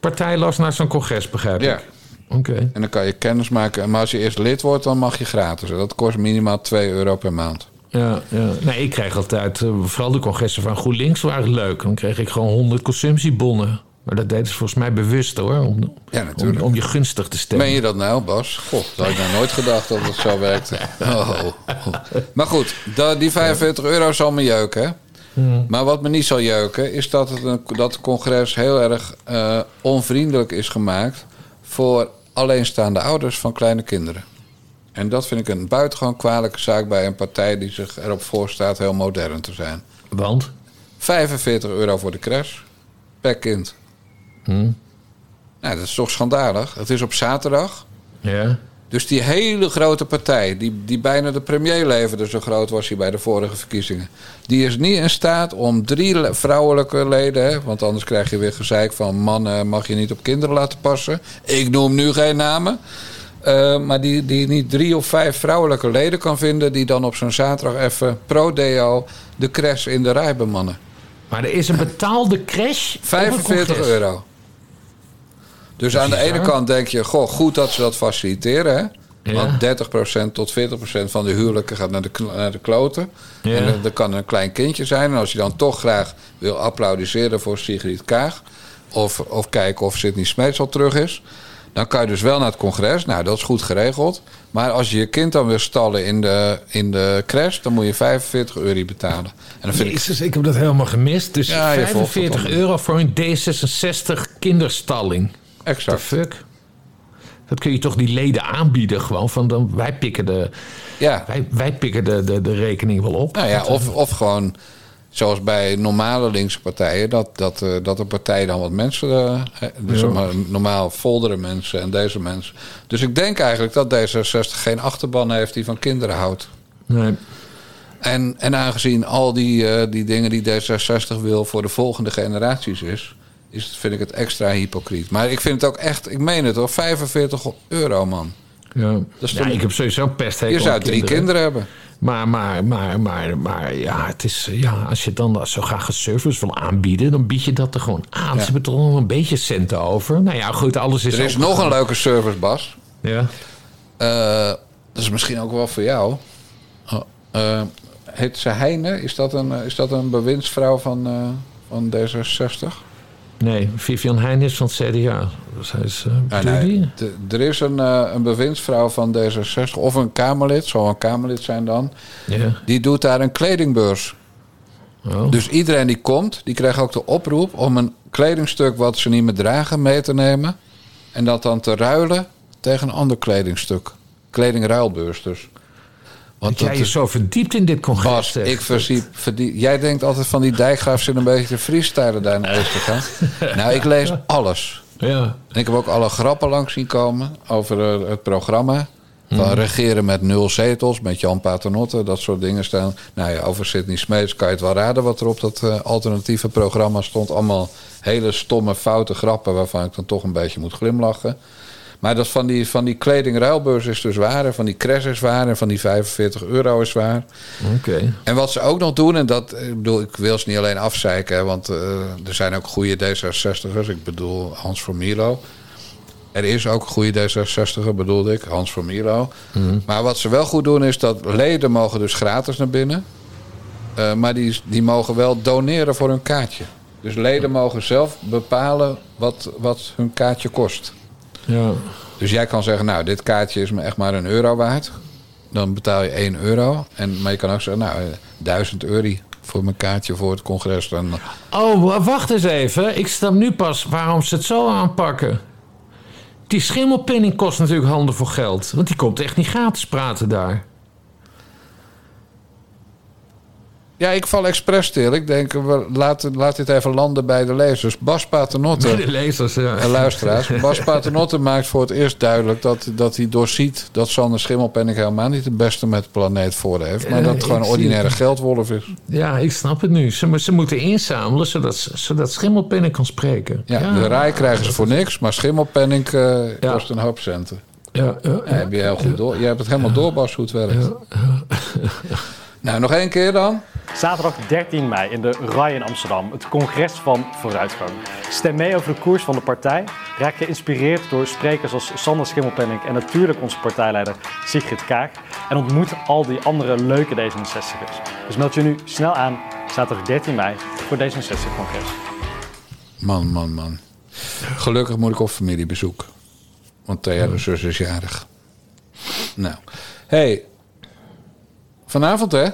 B: partijloos naar zo'n congres, begrijp
A: Ja.
B: ik. Oké.
A: En dan kan je kennis maken. Maar als je eerst lid wordt, dan mag je gratis. En Dat kost minimaal 2 euro per maand.
B: Ja, ja. Nee, ik kreeg altijd, eh, vooral de congressen van GroenLinks waren leuk. Dan kreeg ik gewoon 100 consumptiebonnen. Maar dat deden ze volgens mij bewust hoor. Om,
A: Ja, natuurlijk.
B: Om, om je gunstig te stemmen.
A: Meen je dat nou, Bas? God, dat had ik nou nooit gedacht dat het zo werkte. Oh. Maar goed, die 45 euro zal me jeuken. hè? Maar wat me niet zal jeuken, is dat, het een, dat het congres heel erg eh, onvriendelijk is gemaakt voor alleenstaande ouders van kleine kinderen. En dat vind ik een buitengewoon kwalijke zaak bij een partij die zich erop voorstaat heel modern te zijn.
B: Want?
A: 45 euro voor de crash per kind. Nou, dat is toch schandalig. Het is op zaterdag.
B: Ja.
A: Dus die hele grote partij, die, die bijna de premier leverde, zo groot was hij bij de vorige verkiezingen. Die is niet in staat om drie vrouwelijke leden, hè, want anders krijg je weer gezeik van mannen mag je niet op kinderen laten passen. Ik noem nu geen namen. Eh, maar die, die niet drie of vijf vrouwelijke leden kan vinden, die dan op zo'n zaterdag even pro-deo de crash in de rij bemannen.
B: Maar er is een betaalde crash. op een
A: 45
B: congres.
A: euro. Dus aan de ene kant denk je, goh, goed dat ze dat faciliteren. Hè?
B: Ja.
A: Want 30% tot 40% van de huwelijken gaat naar de, naar de kloten.
B: Ja.
A: En er, er kan een klein kindje zijn. En als je dan toch graag wil applaudisseren voor Sigrid Kaag... of, of kijken of Sidney Smeets al terug is... dan kan je dus wel naar het congres. Nou, dat is goed geregeld. Maar als je je kind dan wil stallen in de, in de crash... dan moet je 45 euro betalen. En dan vind ik
B: Jezus, ik heb dat helemaal gemist. Dus
A: Ja, je volgt het
B: 45
A: allemaal.
B: euro voor een D66 kinderstalling.
A: Exact.
B: fuck? Dat kun je toch die leden aanbieden gewoon. Van dan, wij pikken, de,
A: Ja.
B: wij, wij pikken de, de, de rekening wel op.
A: Nou ja,
B: eh,
A: of, of gewoon zoals bij normale linkse partijen, dat, dat, eh, dat de partij dan wat mensen, dus
B: Ja.
A: maar normaal folderen mensen en deze mensen. Dus ik denk eigenlijk dat D66 geen achterban heeft die van kinderen houdt.
B: Nee.
A: En, en aangezien al die, die dingen die D66 wil voor de volgende generaties is, is vind ik het extra hypocriet. Maar ik vind het ook echt, ik meen het hoor, 45 euro man.
B: Ja.
A: is
B: ja,
A: toch-
B: ik heb sowieso pesthekel
A: Je zou drie kinderen hebben.
B: Maar, maar, maar, maar, maar ja, het is, ja, als je dan zo graag een service wil aanbieden, dan bied je dat er gewoon aan.
A: Ja.
B: Ze hebben toch nog een beetje centen over. Nou ja, goed, alles is
A: Er is nog een leuke service, Bas.
B: Ja.
A: Eh, dat is misschien ook wel voor jou. Oh, eh, heet ze Heine? Is dat een, eh, is dat een bewindsvrouw van, eh, van D66?
B: Nee, Vivian Heijn is van het CDA. Dus hij is, uh,
A: nee. Er is een, eh, een bewindsvrouw van D66, of een Kamerlid, zal een Kamerlid zijn dan.
B: Ja.
A: Die doet daar een kledingbeurs.
B: Oh.
A: Dus iedereen die komt, die krijgt ook de oproep om een kledingstuk wat ze niet meer dragen mee te nemen. En dat dan te ruilen tegen een ander kledingstuk. Kledingruilbeurs dus.
B: Want
A: dat
B: jij is zo verdiept in dit congres.
A: Bas, ik verdiep, verdiep, jij denkt altijd van die dijkgraaf zit een beetje freestylen daar naar te gaan. nou, ik lees alles.
B: Ja.
A: En ik heb ook alle grappen langs zien komen over eh, het programma. Van
B: Mhm.
A: regeren met nul zetels, met Jan Paternotte, dat soort dingen staan. Nou ja, over Sidney Smeets kan je het wel raden wat er op dat eh, alternatieve programma stond. Allemaal hele stomme, foute grappen waarvan ik dan toch een beetje moet glimlachen. Maar dat van die, van die kledingruilbeurs is dus waar. En van die crash is waar. En van die 45 euro is waar.
B: Oké.
A: En wat ze ook nog doen, en dat, ik bedoel, ik wil ze niet alleen afzeiken, want eh, er zijn ook goede D66'ers. Ik bedoel, Hans van Milo. Er is ook een goede D66'er, bedoelde ik, Hans van Milo. Maar wat ze wel goed doen, is dat leden mogen dus gratis naar binnen. Eh, maar die, die mogen wel doneren voor hun kaartje. Dus leden mogen zelf bepalen wat, wat hun kaartje kost.
B: Ja.
A: Dus jij kan zeggen, nou, dit kaartje is me echt maar een euro waard. Dan betaal je 1 euro. En, maar je kan ook zeggen, nou, eh, 1000 euro voor mijn kaartje voor het congres. Dan,
B: Oh, wa- wacht eens even. Ik snap nu pas waarom ze het zo aanpakken. Die schimmelpinning kost natuurlijk handen voor geld. Want die komt echt niet gratis praten daar.
A: Ja, ik val expres stil. Ik denk, we laten, laat dit even landen bij de lezers. Bas Paternotte,
B: De lezers, ja.
A: en luisteraars. Bas Paternotte maakt voor het eerst duidelijk dat, dat hij doorziet... dat Sander Schimmelpenning helemaal niet het beste met de planeet voor heeft. Maar
B: Eh,
A: dat het gewoon een ordinaire
B: zie-
A: geldwolf is.
B: Ja, ik snap het nu. Ze, ze moeten inzamelen zodat, zodat kan spreken.
A: Ja, de rij krijgen ze voor niks, maar Schimmelpenning eh,
B: Ja.
A: kost een hoop centen.
B: Ja, ja,
A: Ja, heb je heel goed door. Je hebt het helemaal door, Bas, hoe het werkt. Nou, nog één keer dan.
D: Zaterdag 13 mei in de RAI in Amsterdam, het congres van vooruitgang. Stem mee over de koers van de partij. Raak geïnspireerd door sprekers als Sander Schimmelpenninck en natuurlijk onze partijleider Sigrid Kaag. En ontmoet al die andere leuke D66'ers. Dus meld je nu snel aan, zaterdag 13 mei, voor D66-congres.
A: Man, man, man. Gelukkig moet ik op familiebezoek. Want Thea, de zus, is jarig. Nou. hey, vanavond hè?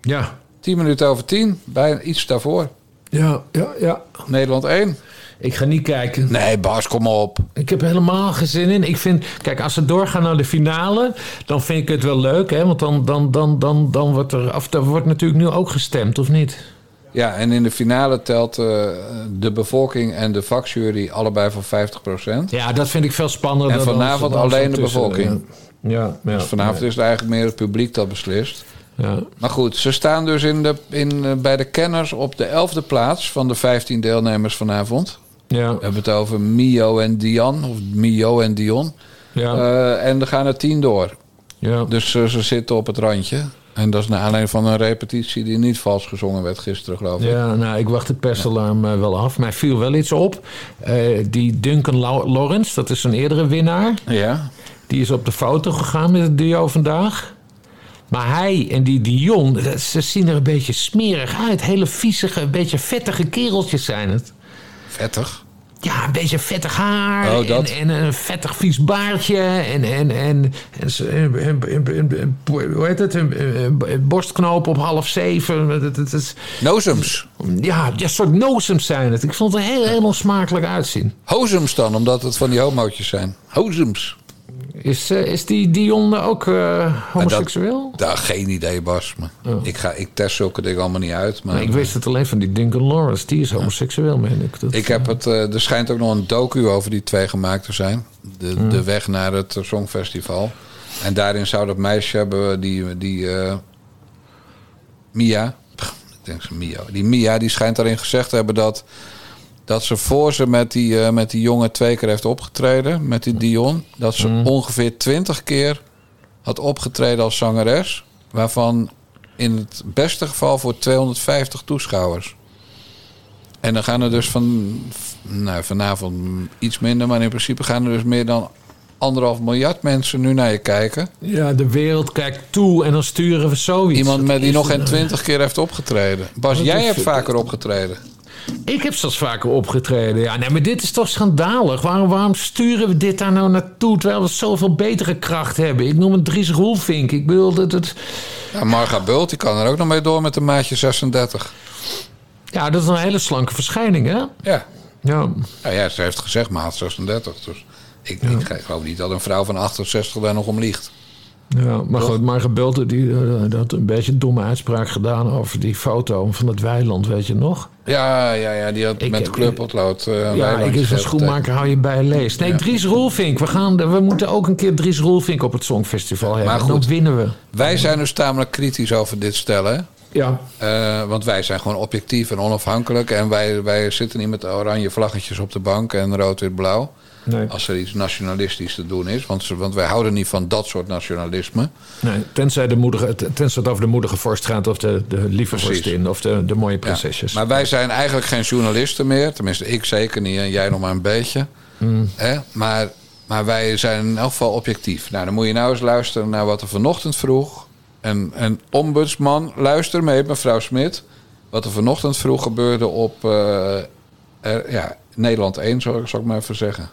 B: ja,
A: 10 minuten over 10. Bijna iets daarvoor.
B: ja, ja, ja.
A: Nederland 1.
B: Ik ga niet kijken.
A: Nee, Bas, kom op.
B: Ik heb helemaal geen zin in. Ik vind, kijk, als ze doorgaan naar de finale, dan vind ik het wel leuk, hè? Want dan, dan, dan, dan, dan wordt er, of er wordt natuurlijk nu ook gestemd, of niet?
A: Ja, en in de finale telt eh, de bevolking en de vakjury allebei voor 50%.
B: Ja, dat vind ik veel spannender.
A: En vanavond
B: dan
A: alleen de bevolking.
B: Ja, ja. ja
A: Dus vanavond is het eigenlijk meer het publiek dat beslist.
B: Ja.
A: Maar goed, ze staan dus in de, in, eh, bij de kenners op de elfde plaats van de 15 deelnemers vanavond.
B: Ja,
A: We hebben het over Mio en Dian, of Mio en Dion.
B: ja,
A: Eh, en er gaan er tien door.
B: ja.
A: Dus ze zitten op het randje. En dat is naar aanleiding van een repetitie die niet vals gezongen werd gisteren, geloof ik.
B: Ja, nou, ik wacht het persalarm eh, wel af. Mij viel wel iets op. Eh, die Duncan Lawrence, dat is een eerdere winnaar.
A: Ja.
B: Die is op de foto gegaan met het duo vandaag. Maar hij en die Dion, dat- ze zien er een beetje smerig uit. Hele viezige, een beetje vettige kereltjes zijn het.
A: Vettig.
B: Ja, een beetje vettig haar.
A: Oh.
B: En, en een vettig vies baardje. En, en, en, en, hoe heet het? Een, borstknoop op half zeven.
A: Nozems.
B: ja, ja, soort nozems zijn het. Ik vond het er heel, heel onsmakelijk uitzien.
A: Hozems dan, omdat het van die homootjes zijn. Hozems.
B: Is, eh, is die Dion ook eh, homoseksueel?
A: Daar geen idee, Bas. Maar ik, ga, ik test zulke dingen allemaal niet uit. Maar
B: Nee, ik wist het alleen van die Duncan Lawrence. Die is homoseksueel, meen ik. Dat,
A: Ik heb het, eh, er schijnt ook nog een docu over die twee gemaakt te zijn. De, de weg naar het Songfestival. En daarin zou dat meisje hebben, die, die Mia. Pff, Ik denk ze Mia. Die Mia, die schijnt daarin gezegd te hebben dat, dat ze voor ze met die, eh, met die jongen twee keer heeft opgetreden. Met die Dion. Dat ze ongeveer twintig keer had opgetreden als zangeres. Waarvan in het beste geval voor 250 toeschouwers. En dan gaan er dus van, nou, vanavond iets minder, maar in principe gaan er dus meer dan anderhalf miljard mensen nu naar je kijken.
B: Ja, de wereld kijkt toe en dan sturen we zoiets.
A: Iemand met die nog geen
B: een-
A: twintig keer heeft opgetreden. Bas, jij hebt vaker opgetreden.
B: Ik heb zelfs vaker opgetreden. Ja, nee, maar dit is toch schandalig. Waarom, waarom sturen we dit daar nou naartoe terwijl we zoveel betere kracht hebben? Ik noem het Dries Roelvink. Ik bedoel, dat het,
A: Ja, Marga Bult, die kan er ook nog mee door met een maatje 36.
B: ja, dat is een hele slanke verschijning, hè?
A: Ja,
B: Ja,
A: ja, ja ze heeft gezegd maat 36. Dus ik, ik geloof niet dat een vrouw van 68 daar nog om liegt.
B: Ja maar goed, Marga Bulte die, eh, die had een beetje een domme uitspraak gedaan over die foto van het weiland, weet je nog?
A: Ja, ja, ja die had
B: Ik
A: met kleurpotlood. eh,
B: Ja, ik is een
A: getekend.
B: schoenmaker, hou je bij lees. Nee,
A: Ja.
B: Dries Roelvink. We, gaan, we moeten ook een keer Dries Roelvink op het Songfestival hebben.
A: Maar
B: Dan
A: goed.
B: winnen we.
A: Wij zijn dus tamelijk kritisch over dit stellen.
B: Ja,
A: Eh, want wij zijn gewoon objectief en onafhankelijk. En wij, wij zitten niet met oranje vlaggetjes op de bank en rood, wit, blauw.
B: Nee.
A: Als er iets nationalistisch te doen is. Want, want wij houden niet van dat soort nationalisme.
B: nee tenzij, de moedige, tenzij het over de moedige vorst gaat of de, de lieve vorstin of de, de mooie
A: Ja.
B: prinsesjes.
A: Maar wij zijn eigenlijk geen journalisten meer. Tenminste, ik zeker niet en jij nog maar een beetje.
B: Hmm.
A: Hè? Maar, maar wij zijn in elk geval objectief. Nou, dan moet je nou eens luisteren naar wat er vanochtend vroeg. En, en ombudsman, luister mee, mevrouw Smit. Wat er vanochtend vroeg gebeurde op eh, er- ja, Nederland 1, zou, zou ik maar even zeggen.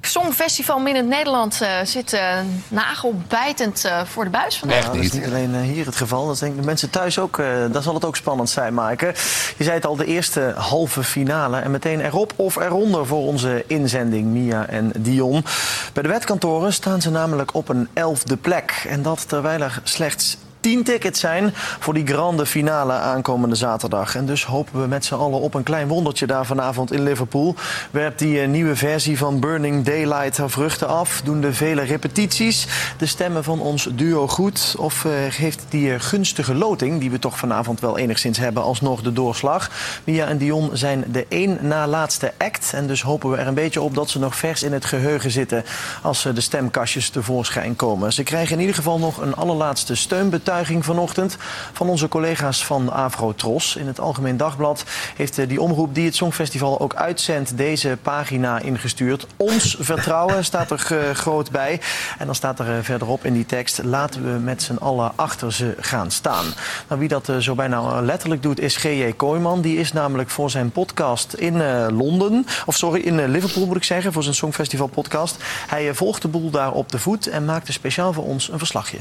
F: Songfestival Midden Nederland eh, zit eh, nagelbijtend eh, voor de buis vandaag.
A: Echt
G: Nou, dat is
A: niet.
G: niet alleen hier het geval. Dat denk ik de mensen thuis ook. eh daar zal het ook spannend zijn, maken. Je zei het al, de eerste halve finale. En meteen erop of eronder voor onze inzending, Mia en Dion. Bij de wetkantoren staan ze namelijk op een elfde plek. En dat terwijl er slechts 10 tickets zijn voor die grande finale aankomende zaterdag. En dus hopen we met z'n allen op een klein wondertje daar vanavond in Liverpool. Werpt die eh, nieuwe versie van Burning Daylight haar vruchten af? Doen de vele repetities de stemmen van ons duo goed? Of eh, geeft die eh, gunstige loting, die we toch vanavond wel enigszins hebben, alsnog de doorslag? Mia en Dion zijn de één na laatste act. En dus hopen we er een beetje op dat ze nog vers in het geheugen zitten als eh, de stemkastjes tevoorschijn komen. Ze krijgen in ieder geval nog een allerlaatste steunbetuiging vanochtend van onze collega's van Afro-Tros. In het Algemeen Dagblad heeft eh, die omroep die het Songfestival ook uitzendt deze pagina ingestuurd. Ons vertrouwen staat er eh, groot bij. En dan staat er eh, verderop in die tekst: laten we met z'n allen achter ze gaan staan. Nou, wie dat zo bijna letterlijk doet is G.J. Kooijman. Die is namelijk voor zijn podcast in Londen, of sorry, in Liverpool moet ik zeggen, voor zijn Songfestival podcast. Hij volgt de boel daar op de voet en maakte speciaal voor ons een verslagje.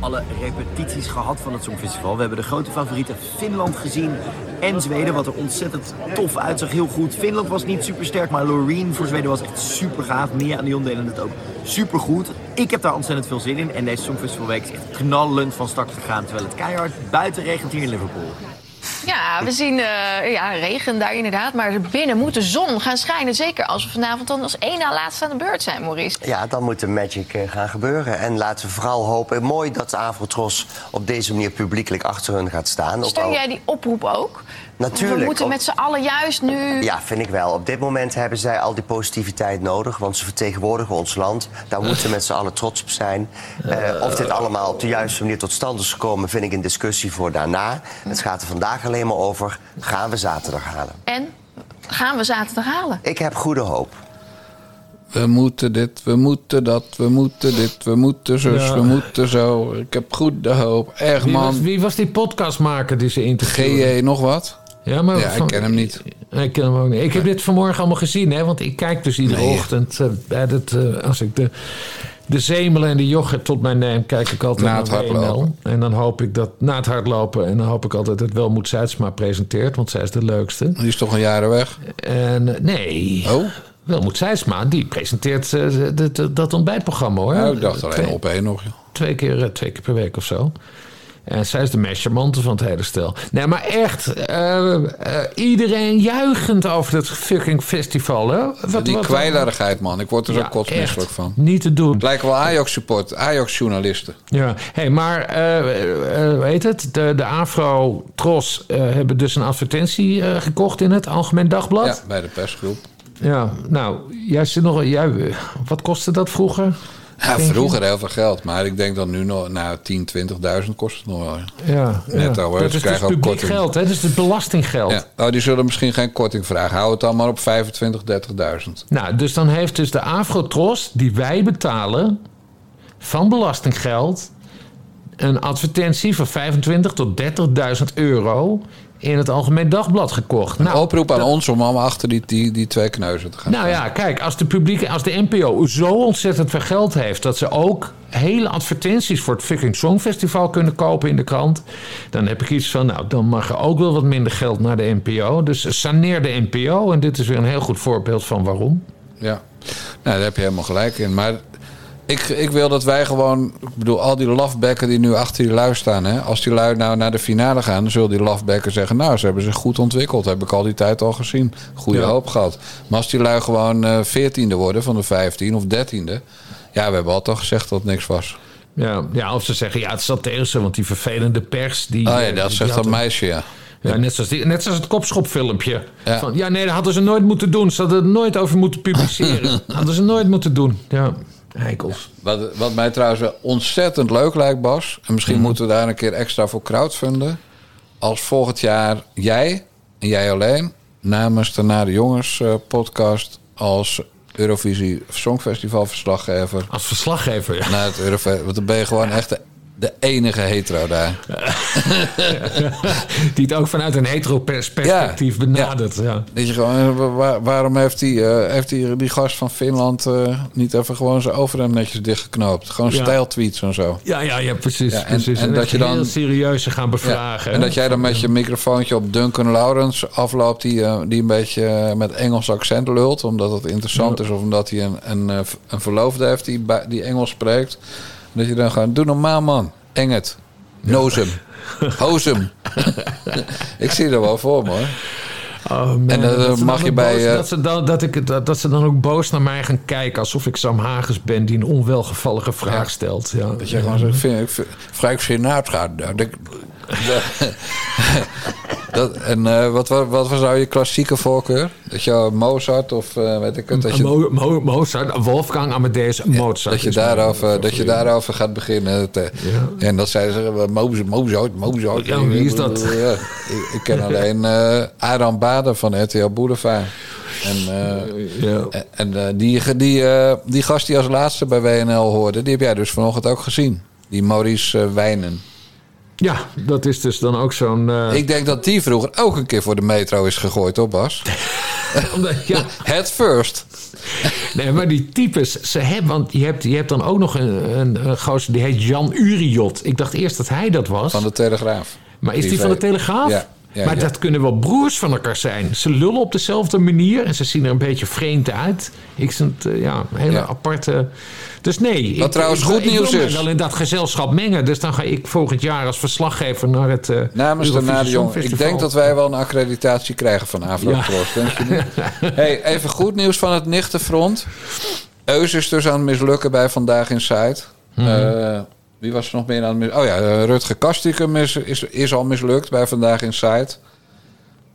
H: Alle repetities gehad van het Songfestival. We hebben de grote favorieten Finland gezien en Zweden, wat er ontzettend tof uitzag. Heel goed. Finland was niet super sterk, maar Loreen voor Zweden was echt super gaaf. Mia en Dion deden het ook super goed. Ik heb daar ontzettend veel zin in. En deze Songfestivalweek is echt knallend van start gegaan. Terwijl het keihard buiten regent hier in Liverpool.
F: Ja, we zien eh, ja, regen daar inderdaad. Maar binnen moet de zon gaan schijnen. Zeker als we vanavond dan als één na laatste aan de beurt zijn, Maurice.
I: Ja, dan moet de magic eh, gaan gebeuren. En laten we vooral hopen. Mooi dat de Avrotros op deze manier publiekelijk achter hun gaat staan.
F: Steun
I: al-
F: jij die oproep ook?
I: Natuurlijk.
F: We moeten
I: Op-
F: met z'n allen juist nu...
I: Ja, vind ik wel. Op dit moment hebben zij al die positiviteit nodig, want ze vertegenwoordigen ons land. Daar moeten we met z'n allen trots op zijn. Eh, of dit allemaal op de juiste manier tot stand is gekomen, vind ik een discussie voor daarna. Het gaat er vandaag alleen maar over: gaan we zaterdag halen?
F: En gaan we zaterdag halen?
I: Ik heb goede hoop.
A: We moeten dit, we moeten dat, we moeten dit, we moeten zus,
B: Ja.
A: we moeten zo. Ik heb goede hoop. Echt
B: Wie was,
A: man.
B: wie was die podcastmaker die ze interviewde?
A: GJ nog wat?
B: Ja, maar
A: Ja, ik ken hem niet.
B: Ik ken hem ook niet. Ik heb dit vanmorgen allemaal gezien, hè, want ik kijk dus iedere
A: Nee.
B: ochtend. eh, bij het, eh, als ik de, de zemelen en de yoghurt tot mij neem, kijk ik altijd
A: Na het
B: naar WNL.
A: hardlopen.
B: En dan hoop ik dat na het hardlopen, en dan hoop ik altijd dat Welmoed Zuidsma presenteert, want zij is de leukste.
A: Die is toch een jaren weg?
B: En eh, nee.
A: Oh,
B: Welmoed Zijsma, die presenteert dat- dat- dat ontbijtprogramma hoor.
A: nou, ik dacht alleen op één nog. joh.
B: Twee keer, twee keer per week of zo. En zij is de measuremante van het hele stel. Nee, maar echt, eh, eh, iedereen juichend over het fucking festival. Hè? Wat,
A: Die
B: wat-
A: kwijlerigheid, man. Ik word er zo kotsmisselijk van.
B: Niet te doen.
A: Het lijken wel Ajax-support, Ajax-journalisten.
B: Ja, hey, maar eh, eh, weet het? De, de Afro-Tros eh, hebben dus een advertentie eh, gekocht in het Algemeen Dagblad.
A: Ja, bij de persgroep.
B: Ja, nou, jij zit nog. Jij, wat kostte dat vroeger?
A: Ja,
B: je?
A: vroeger heel veel geld. Maar ik denk dat nu nog, nou, 10, 20.000 kost het nog wel. ja. Netto,
B: ja.
A: hoor.
B: Dat is dus publiek
A: korting.
B: geld, hè? Dat is het belastinggeld.
A: Ja. Oh, die zullen misschien geen korting vragen. Hou het dan maar op 25, 30.000.
B: Nou, dus dan heeft dus de Afrotros, die wij betalen van belastinggeld, een advertentie van 25 tot 30.000 euro in het Algemeen Dagblad gekocht.
A: Een
B: Nou,
A: oproep aan ons om allemaal achter die, die, die twee kneuzen te gaan
B: nou ja, kijk, als de, publieke, als de NPO zo ontzettend veel geld heeft dat ze ook hele advertenties voor het fucking Songfestival kunnen kopen in de krant, dan heb ik iets van, nou, dan mag er ook wel wat minder geld naar de NPO. Dus saneer de NPO en dit is weer een heel goed voorbeeld van waarom.
A: Ja, nou, daar heb je helemaal gelijk in. Maar ik, ik wil dat wij gewoon... Ik bedoel, al die lafbekken die nu achter die lui staan... Hè, als die lui nou naar de finale gaan... dan zullen die lafbekken zeggen... nou, ze hebben zich goed ontwikkeld. Heb ik al die tijd al gezien. Goede
B: Ja.
A: hoop gehad. Maar als die lui gewoon veertiende worden van de 15 of dertiende... ja, we hebben altijd al gezegd dat het niks was.
B: Ja, ja, of ze zeggen, ja, het zat tegen ze, want die vervelende pers... Die,
A: Oh ja,
B: eh,
A: dat
B: die
A: zegt dat
B: een-
A: meisje, ja.
B: Ja, net zoals, die, net zoals het kopschopfilmpje.
A: Ja.
B: Van, ja, nee, dat hadden ze nooit moeten doen. Ze hadden het nooit over moeten publiceren. hadden ze nooit moeten doen. Ja, heikels.
A: Wat, wat mij trouwens wel ontzettend leuk lijkt, Bas... en misschien
B: Mhm.
A: moeten we daar een keer extra voor crowdfunden... als volgend jaar jij, en jij alleen... namens de Nare Jongens eh, podcast... als Eurovisie Songfestival verslaggever...
B: Als verslaggever, ja.
A: naar het Eurovisie... Want dan ben je gewoon echt de, de enige hetero daar.
B: Die het ook vanuit een hetero-perspectief
A: Ja,
B: benadert. Ja.
A: Dat je gewoon, eh, wa- waar- waarom heeft die, eh, heeft die, die gast van Finland... eh, niet even gewoon zijn overhemd netjes dichtgeknoopt? Gewoon stijltweets en zo.
B: Ja, ja, ja, precies.
A: En-
B: precies.
A: en
B: En,
A: dat
B: dat
A: je dan-
B: heel serieus gaan bevragen.
A: En dat jij dan met je microfoontje op Duncan Lawrence afloopt... die, die een beetje met Engels accent lult... omdat het interessant is of omdat hij een, een, een verloofde heeft die, die Engels spreekt. Dat je dan gewoon, doe normaal man, eng het, noos hem, hoos hem. Ik zie er wel voor me hoor.
B: Oh, man.
A: En, eh,
B: Dat ze
A: mag
B: dan
A: je
B: ook
A: bij,
B: boos-
A: eh,
B: dat, ze dan, dat, ik, dat, dat ze dan ook boos naar mij gaan kijken... alsof ik Sam Hagens ben die een onwelgevallige vraag
A: Ja.
B: stelt. Ja.
A: Dat je gewoon zegt, vind, ik vind, Frank Sinatra. nou, dat- en eh, wat, wat, wat was nou je klassieke voorkeur? Dat je Mozart of eh, weet ik het? Dat je,
B: Mo- Mo- Mozart, Wolfgang Amadeus Mozart.
A: dat je, daarover, dat je daarover gaat beginnen. Eh, En dat zeiden ze, Mozart, Mozart, Mozart.
B: Ja, wie is dat?
A: Ja, ik, ik ken alleen eh Aram Baden van RTL Boulevard. En,
B: Ja.
A: en- die, die, die gast die als laatste bij WNL hoorde... die heb jij dus vanochtend ook gezien. Die Maurice Wijnen.
B: Ja, dat is dus dan ook zo'n... eh,
A: Ik denk dat die vroeger ook een keer voor de metro is gegooid, hoor Bas?
B: omdat- ja,
A: Head first.
B: nee, maar die types, ze hebben, want je hebt, je hebt dan ook nog een, een, een gozer die heet Jan Uriot. Ik dacht eerst dat hij dat was.
A: Van de Telegraaf.
B: Maar is die van de Telegraaf?
A: Ja, ja,
B: maar
A: ja.
B: dat kunnen wel broers van elkaar zijn. Ze lullen op dezelfde manier en ze zien er een beetje vreemd uit. Ik vind het, eh, ja, een hele
A: Ja.
B: aparte... Dus nee.
A: Wat
B: ik-
A: trouwens
B: ik,
A: goed
B: ik
A: nieuws is.
B: wel in dat gezelschap mengen. Dus dan ga ik volgend jaar als verslaggever naar het eh
A: Namens de Jong. Ik denk dat wij wel een accreditatie krijgen van Afrotros. Denk je niet? hey, even goed nieuws van het nichtenfront. Eus is dus aan het mislukken bij Vandaag in Zuid.
B: Mhm.
A: wie was er nog meer aan het mislukken? Oh ja, eh, Rutger Kastikum is, is, is al mislukt bij Vandaag in Zuid.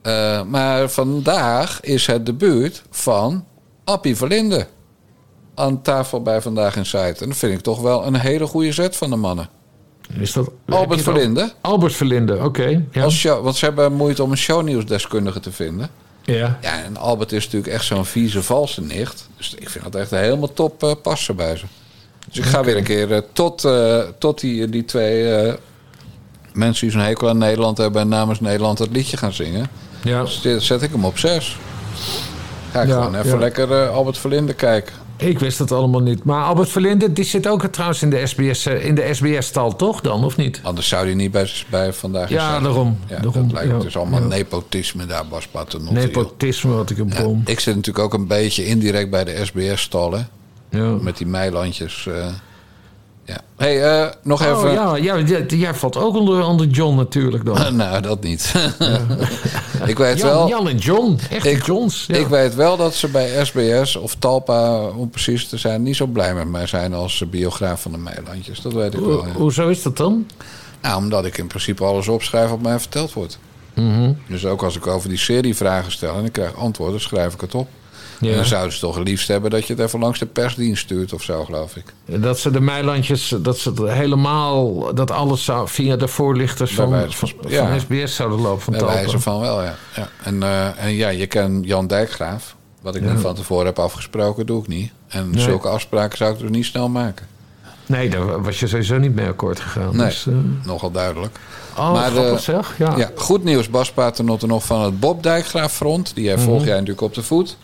A: Eh, maar vandaag is het debuut van Appie Verlinde. Aan tafel bij Vandaag in Zuid. En dat vind ik toch wel een hele goede zet van de mannen.
B: Is dat,
A: Albert Verlinde.
B: Albert Verlinde, oké. ja.
A: Als show, want ze hebben moeite om een shownieuwsdeskundige te vinden.
B: ja.
A: Ja, en Albert is natuurlijk echt zo'n vieze valse nicht. Dus ik vind dat echt helemaal top eh, passen bij ze. Dus ik ga weer een keer eh, tot, eh, tot die, die twee mensen die zo'n hekel aan Nederland hebben... en namens Nederland het liedje gaan zingen.
B: ja.
A: Dus dit zet ik hem op zes. Ga ik
B: Ja,
A: gewoon even lekker Albert Verlinde kijken.
B: Ik wist het allemaal niet. Maar Albert Verlinde, die zit ook trouwens in de SBS, eh, in de SBS-stal, toch dan, of niet?
A: Anders zou hij niet bij, bij vandaag
B: Ja,
A: zijn.
B: daarom.
A: Ja,
B: daarom
A: dat lijkt
B: ja,
A: is allemaal
B: ja.
A: nepotisme daar, Bas Paternotte.
B: Nepotisme had ik een bom.
A: ik zit natuurlijk ook een beetje indirect bij de SBS-stallen.
B: Ja.
A: Met die meilandjes. eh. Ja. hey, eh, nog even.
B: Oh, ja, ja, jij- valt ook onder, onder John natuurlijk dan.
A: nou, dat niet. ik weet
B: Jan,
A: wel.
B: Jan en John, echte
A: Ik-
B: Johns. Ja.
A: Ik weet wel dat ze bij SBS of Talpa, om precies te zijn, niet zo blij met mij zijn als biograaf van de Meilandjes. Dat weet ik
B: Ho-
A: wel. ja.
B: Hoezo is dat dan?
A: Nou, omdat ik in principe alles opschrijf wat mij verteld wordt.
B: Mhm.
A: Dus ook als ik over die serie vragen stel en ik krijg antwoorden, schrijf ik het op.
B: Ja.
A: dan zouden ze toch het liefst hebben dat je het even langs de persdienst stuurt of zo, geloof ik.
B: Dat ze de Meilandjes, dat ze het helemaal, dat alles zou via de voorlichters van,
A: van.
B: SBS zouden lopen van
A: Bij wijze van wel, ja. ja. En, eh, en ja, je kent Jan Dijkgraaf. Wat ik
B: Ja.
A: nu van tevoren heb afgesproken, doe ik niet. En
B: Nee.
A: zulke afspraken zou ik dus niet snel maken.
B: Nee, daar was je sowieso niet mee akkoord gegaan.
A: Nee,
B: Dus, eh,
A: nogal duidelijk.
B: oh,
A: Maar
B: grappig zeg. Ja.
A: Ja, goed nieuws. Bas Paternotte nog van het Bob Dijkgraaf front. Die
B: Mhm.
A: heeft volg jij natuurlijk op de voet.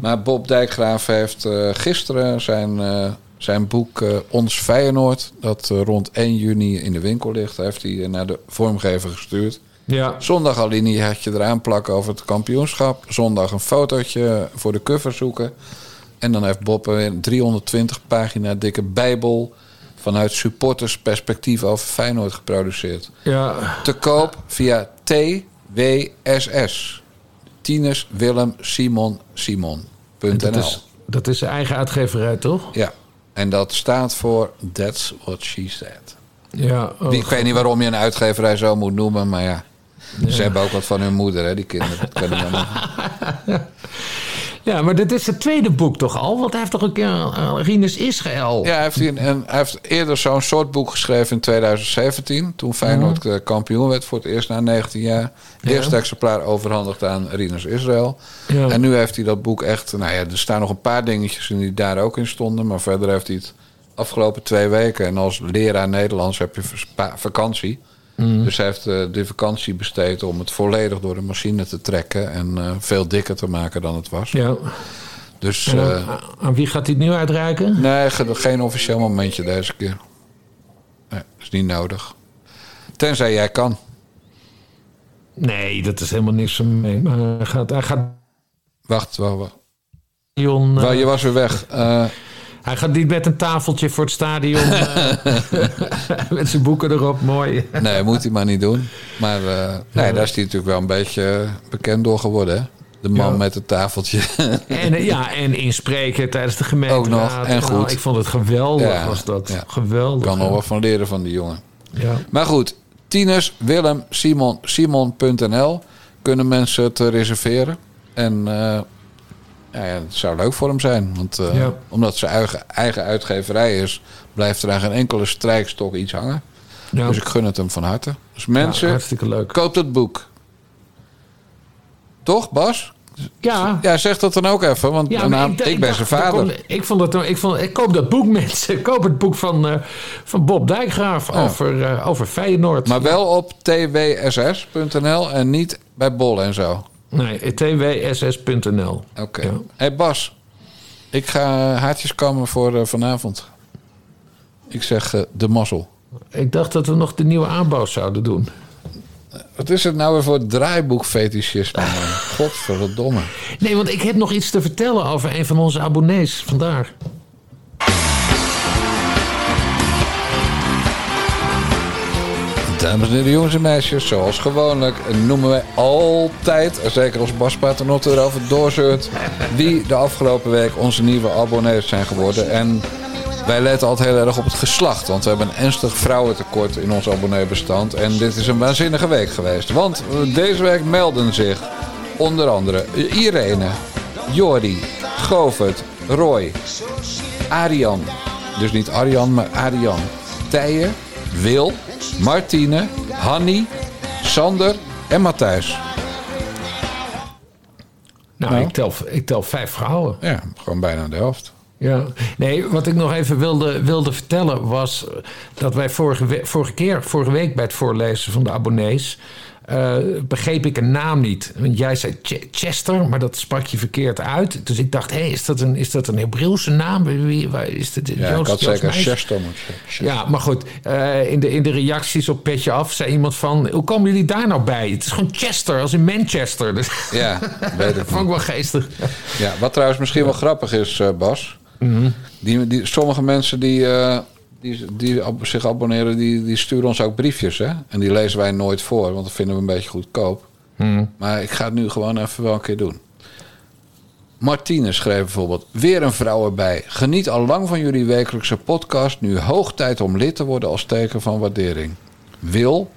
A: Maar Bob Dijkgraaf heeft eh, gisteren zijn, eh, zijn boek eh, Ons Feyenoord... dat eh, rond 1 juni in de winkel ligt... heeft hij eh, naar de vormgever gestuurd.
B: ja.
A: Zondag al had je eraan plakken over het kampioenschap. Zondag een fotootje voor de cover zoeken. En dan heeft Bob een 320 pagina dikke bijbel... vanuit supportersperspectief over Feyenoord geproduceerd.
B: ja.
A: Te koop via TWSS. Tinus Willem Simon Simon.nl.
B: Dat is, dat is zijn eigen uitgeverij, toch?
A: Ja. En dat staat voor That's What She Said.
B: Ja, oh,
A: ik weet niet waarom je een uitgeverij zo moet noemen, maar ja. Ze hebben ook wat van hun moeder, hè, die kinderen. Dat kan niet allemaal.
B: Ja, maar dit is het tweede boek toch al? Want hij heeft toch een keer uh, Rinus Israël.
A: Ja, hij heeft, hier een, hij heeft eerder zo'n soort boek geschreven in 2017. Toen Feyenoord eh, kampioen werd voor het eerst na 19 jaar. Eerste
B: Ja.
A: exemplaar overhandigd aan Rinus Israël.
B: Ja.
A: En nu heeft hij dat boek echt... Nou ja, er staan nog een paar dingetjes in die daar ook in stonden. Maar verder heeft hij het afgelopen twee weken. En als leraar Nederlands heb je vakantie.
B: Mhm.
A: Dus hij heeft eh, de vakantie besteed om het volledig door de machine te trekken. En eh, veel dikker te maken dan het was.
B: Ja.
A: Dus
B: En
A: eh,
B: aan, wie gaat hij het nu uitreiken?
A: nee, ge- geen officieel momentje deze keer. Nee, is niet nodig. Tenzij jij kan.
B: Nee, dat is helemaal niks van mee. Maar hij gaat, hij gaat
A: Wacht, wacht, wacht.
B: Jon,
A: je was weer weg. Eh,
B: hij gaat niet met een tafeltje voor het stadion. eh, met zijn boeken erop, mooi.
A: nee, moet hij maar niet doen. Maar eh, nee, daar is hij natuurlijk wel een beetje bekend door geworden. Hè? De man
B: Ja.
A: met het tafeltje.
B: En, eh, ja, en inspreken tijdens de gemeenteraad.
A: Ook nog, en
B: Nou,
A: goed.
B: ik vond het geweldig,
A: Ja,
B: was dat.
A: ja.
B: Geweldig.
A: kan nog wat van leren van die jongen.
B: Ja.
A: Maar goed, Tinus, Willem, Simon, Simon.nl kunnen mensen het eh, reserveren. En eh, ja, ja, het zou leuk voor hem zijn. Want eh,
B: Ja.
A: omdat zijn eigen, eigen uitgeverij is, blijft er aan geen enkele strijkstok iets hangen.
B: Ja.
A: Dus ik gun het hem van harte. Dus
B: Ja,
A: mensen,
B: hartstikke leuk.
A: koop het boek. Toch, Bas?
B: Ja.
A: Ja, zeg dat dan ook even, want
B: Ja,
A: ik, ben
B: dacht,
A: zijn
B: er
A: vader.
B: ik, vond het, ik, vond, ik koop dat boek, mensen. Ik koop het boek van, eh, van Bob Dijkgraaf over, eh, over Feyenoord.
A: Maar wel op twss.nl en niet bij Bol en zo.
B: Nee, twss.nl.
A: Oké.
B: Ja.
A: hey Bas, ik ga haartjes kammen voor eh, vanavond. Ik zeg eh, de mazzel.
B: Ik dacht dat we nog de nieuwe aanbouw zouden doen.
A: Wat is het nou weer voor draaiboekfetischisme, man? Godverdomme.
B: Nee, want ik heb nog iets te vertellen over een van onze abonnees. Vandaar.
A: Dames en heren, jongens en meisjes, zoals gewoonlijk noemen wij altijd, zeker als Bas Paternotte erover doorzeurt, wie de afgelopen week onze nieuwe abonnees zijn geworden. En wij letten altijd heel erg op het geslacht, want we hebben een ernstig vrouwentekort in ons abonneebestand. En dit is een waanzinnige week geweest, want deze week melden zich onder andere Irene, Jordi, Govert, Roy, Arian, dus niet Arjan, maar Arian, Tijen, Wil, Martine, Hanny, Sander en Matthijs.
B: Nou,
A: Nou.
B: Ik, tel, ik tel vijf vrouwen.
A: Ja, gewoon bijna de helft.
B: Ja, nee, wat ik nog even wilde, wilde vertellen was dat wij vorige, we- vorige keer, vorige week bij het voorlezen van de abonnees, eh, begreep ik een naam niet. Want jij zei Ch- Chester, maar dat sprak je verkeerd uit. Dus ik dacht, hé, is, dat een- is dat een Hebreeuwse naam? Wie, waar, is dit
A: Ja,
B: Joost-
A: ik had zeker? Chester moeten.
B: Ja, maar goed, eh, in, de, in de reacties op Petje Af zei iemand van... hoe komen jullie daar nou bij? Het is gewoon Chester, als in Manchester. Dus
A: Ja, weet
B: dat vond ik wel geestig.
A: Ja, wat trouwens misschien wel grappig is, eh, Bas. die, die, sommige mensen die, die, die ab- zich abonneren, die, die sturen ons ook briefjes. Hè? En die lezen wij nooit voor, want dat vinden we een beetje goedkoop. Maar ik ga het nu gewoon even wel een keer doen. Martine schreef bijvoorbeeld: Weer een vrouw erbij. Geniet al lang van jullie wekelijkse podcast. Nu hoog tijd om lid te worden als teken van waardering. Wil,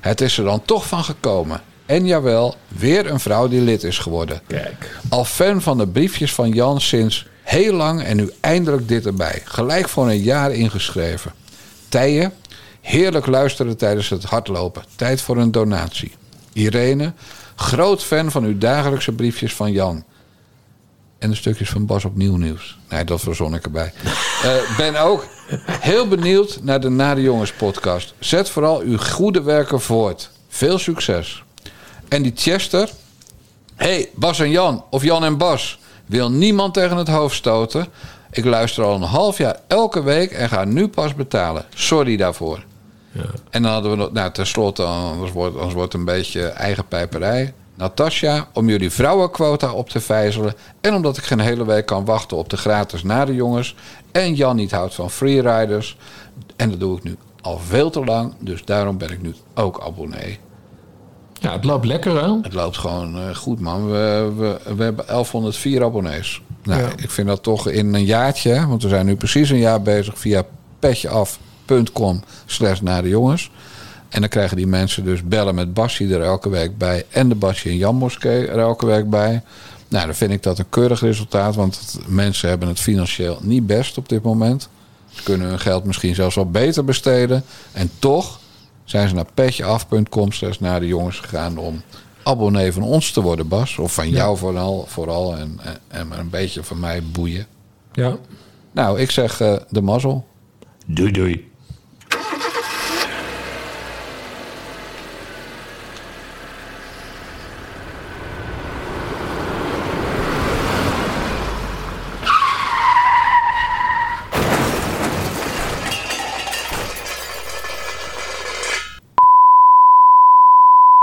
A: het is er dan toch van gekomen. En jawel, weer een vrouw die lid is geworden.
B: Kijk.
A: Al fan van de briefjes van Jan sinds heel lang en nu eindelijk dit erbij. Gelijk voor een jaar ingeschreven. Tijen, heerlijk luisteren tijdens het hardlopen. Tijd voor een donatie. Irene, groot fan van uw dagelijkse briefjes van Jan. En de stukjes van Bas op Nieuw Nieuws. Nee, dat verzon ik erbij. Eh, ben ook heel benieuwd naar de Nare Jongens podcast. Zet vooral uw goede werken voort. Veel succes. En die Chester, hey, Bas en Jan, of Jan en Bas, wil niemand tegen het hoofd stoten. Ik luister al een half jaar elke week en ga nu pas betalen. Sorry daarvoor. En dan hadden we nog, nou tenslotte, anders wordt, anders wordt het een beetje eigen pijperij. Natasja, om jullie vrouwenquota op te vijzelen. En omdat ik geen hele week kan wachten op de gratis nare jongens. En Jan niet houdt van freeriders. En dat doe ik nu al veel te lang. Dus daarom ben ik nu ook abonnee.
B: Ja, het loopt lekker, hè?
A: Het loopt gewoon eh, goed, man. We, we, we hebben 1104 abonnees. Nou,
B: Ja.
A: ik vind dat toch in een jaartje, want we zijn nu precies een jaar bezig via petjeaf.com slash naar de jongens. En dan krijgen die mensen dus bellen met Bassie er elke week bij. En de Bassie en Jan Moskee er elke week bij. Nou, dan vind ik dat een keurig resultaat. Want mensen hebben het financieel niet best op dit moment. Ze kunnen hun geld misschien zelfs wel beter besteden. En toch zijn ze naar petjeaf.com slash naar de jongens gegaan om abonnee van ons te worden, Bas. Of van jou vooral, vooral en, en, en een beetje van mij boeien.
B: Ja.
A: Nou, ik zeg eh, de mazzel.
B: Doei doei.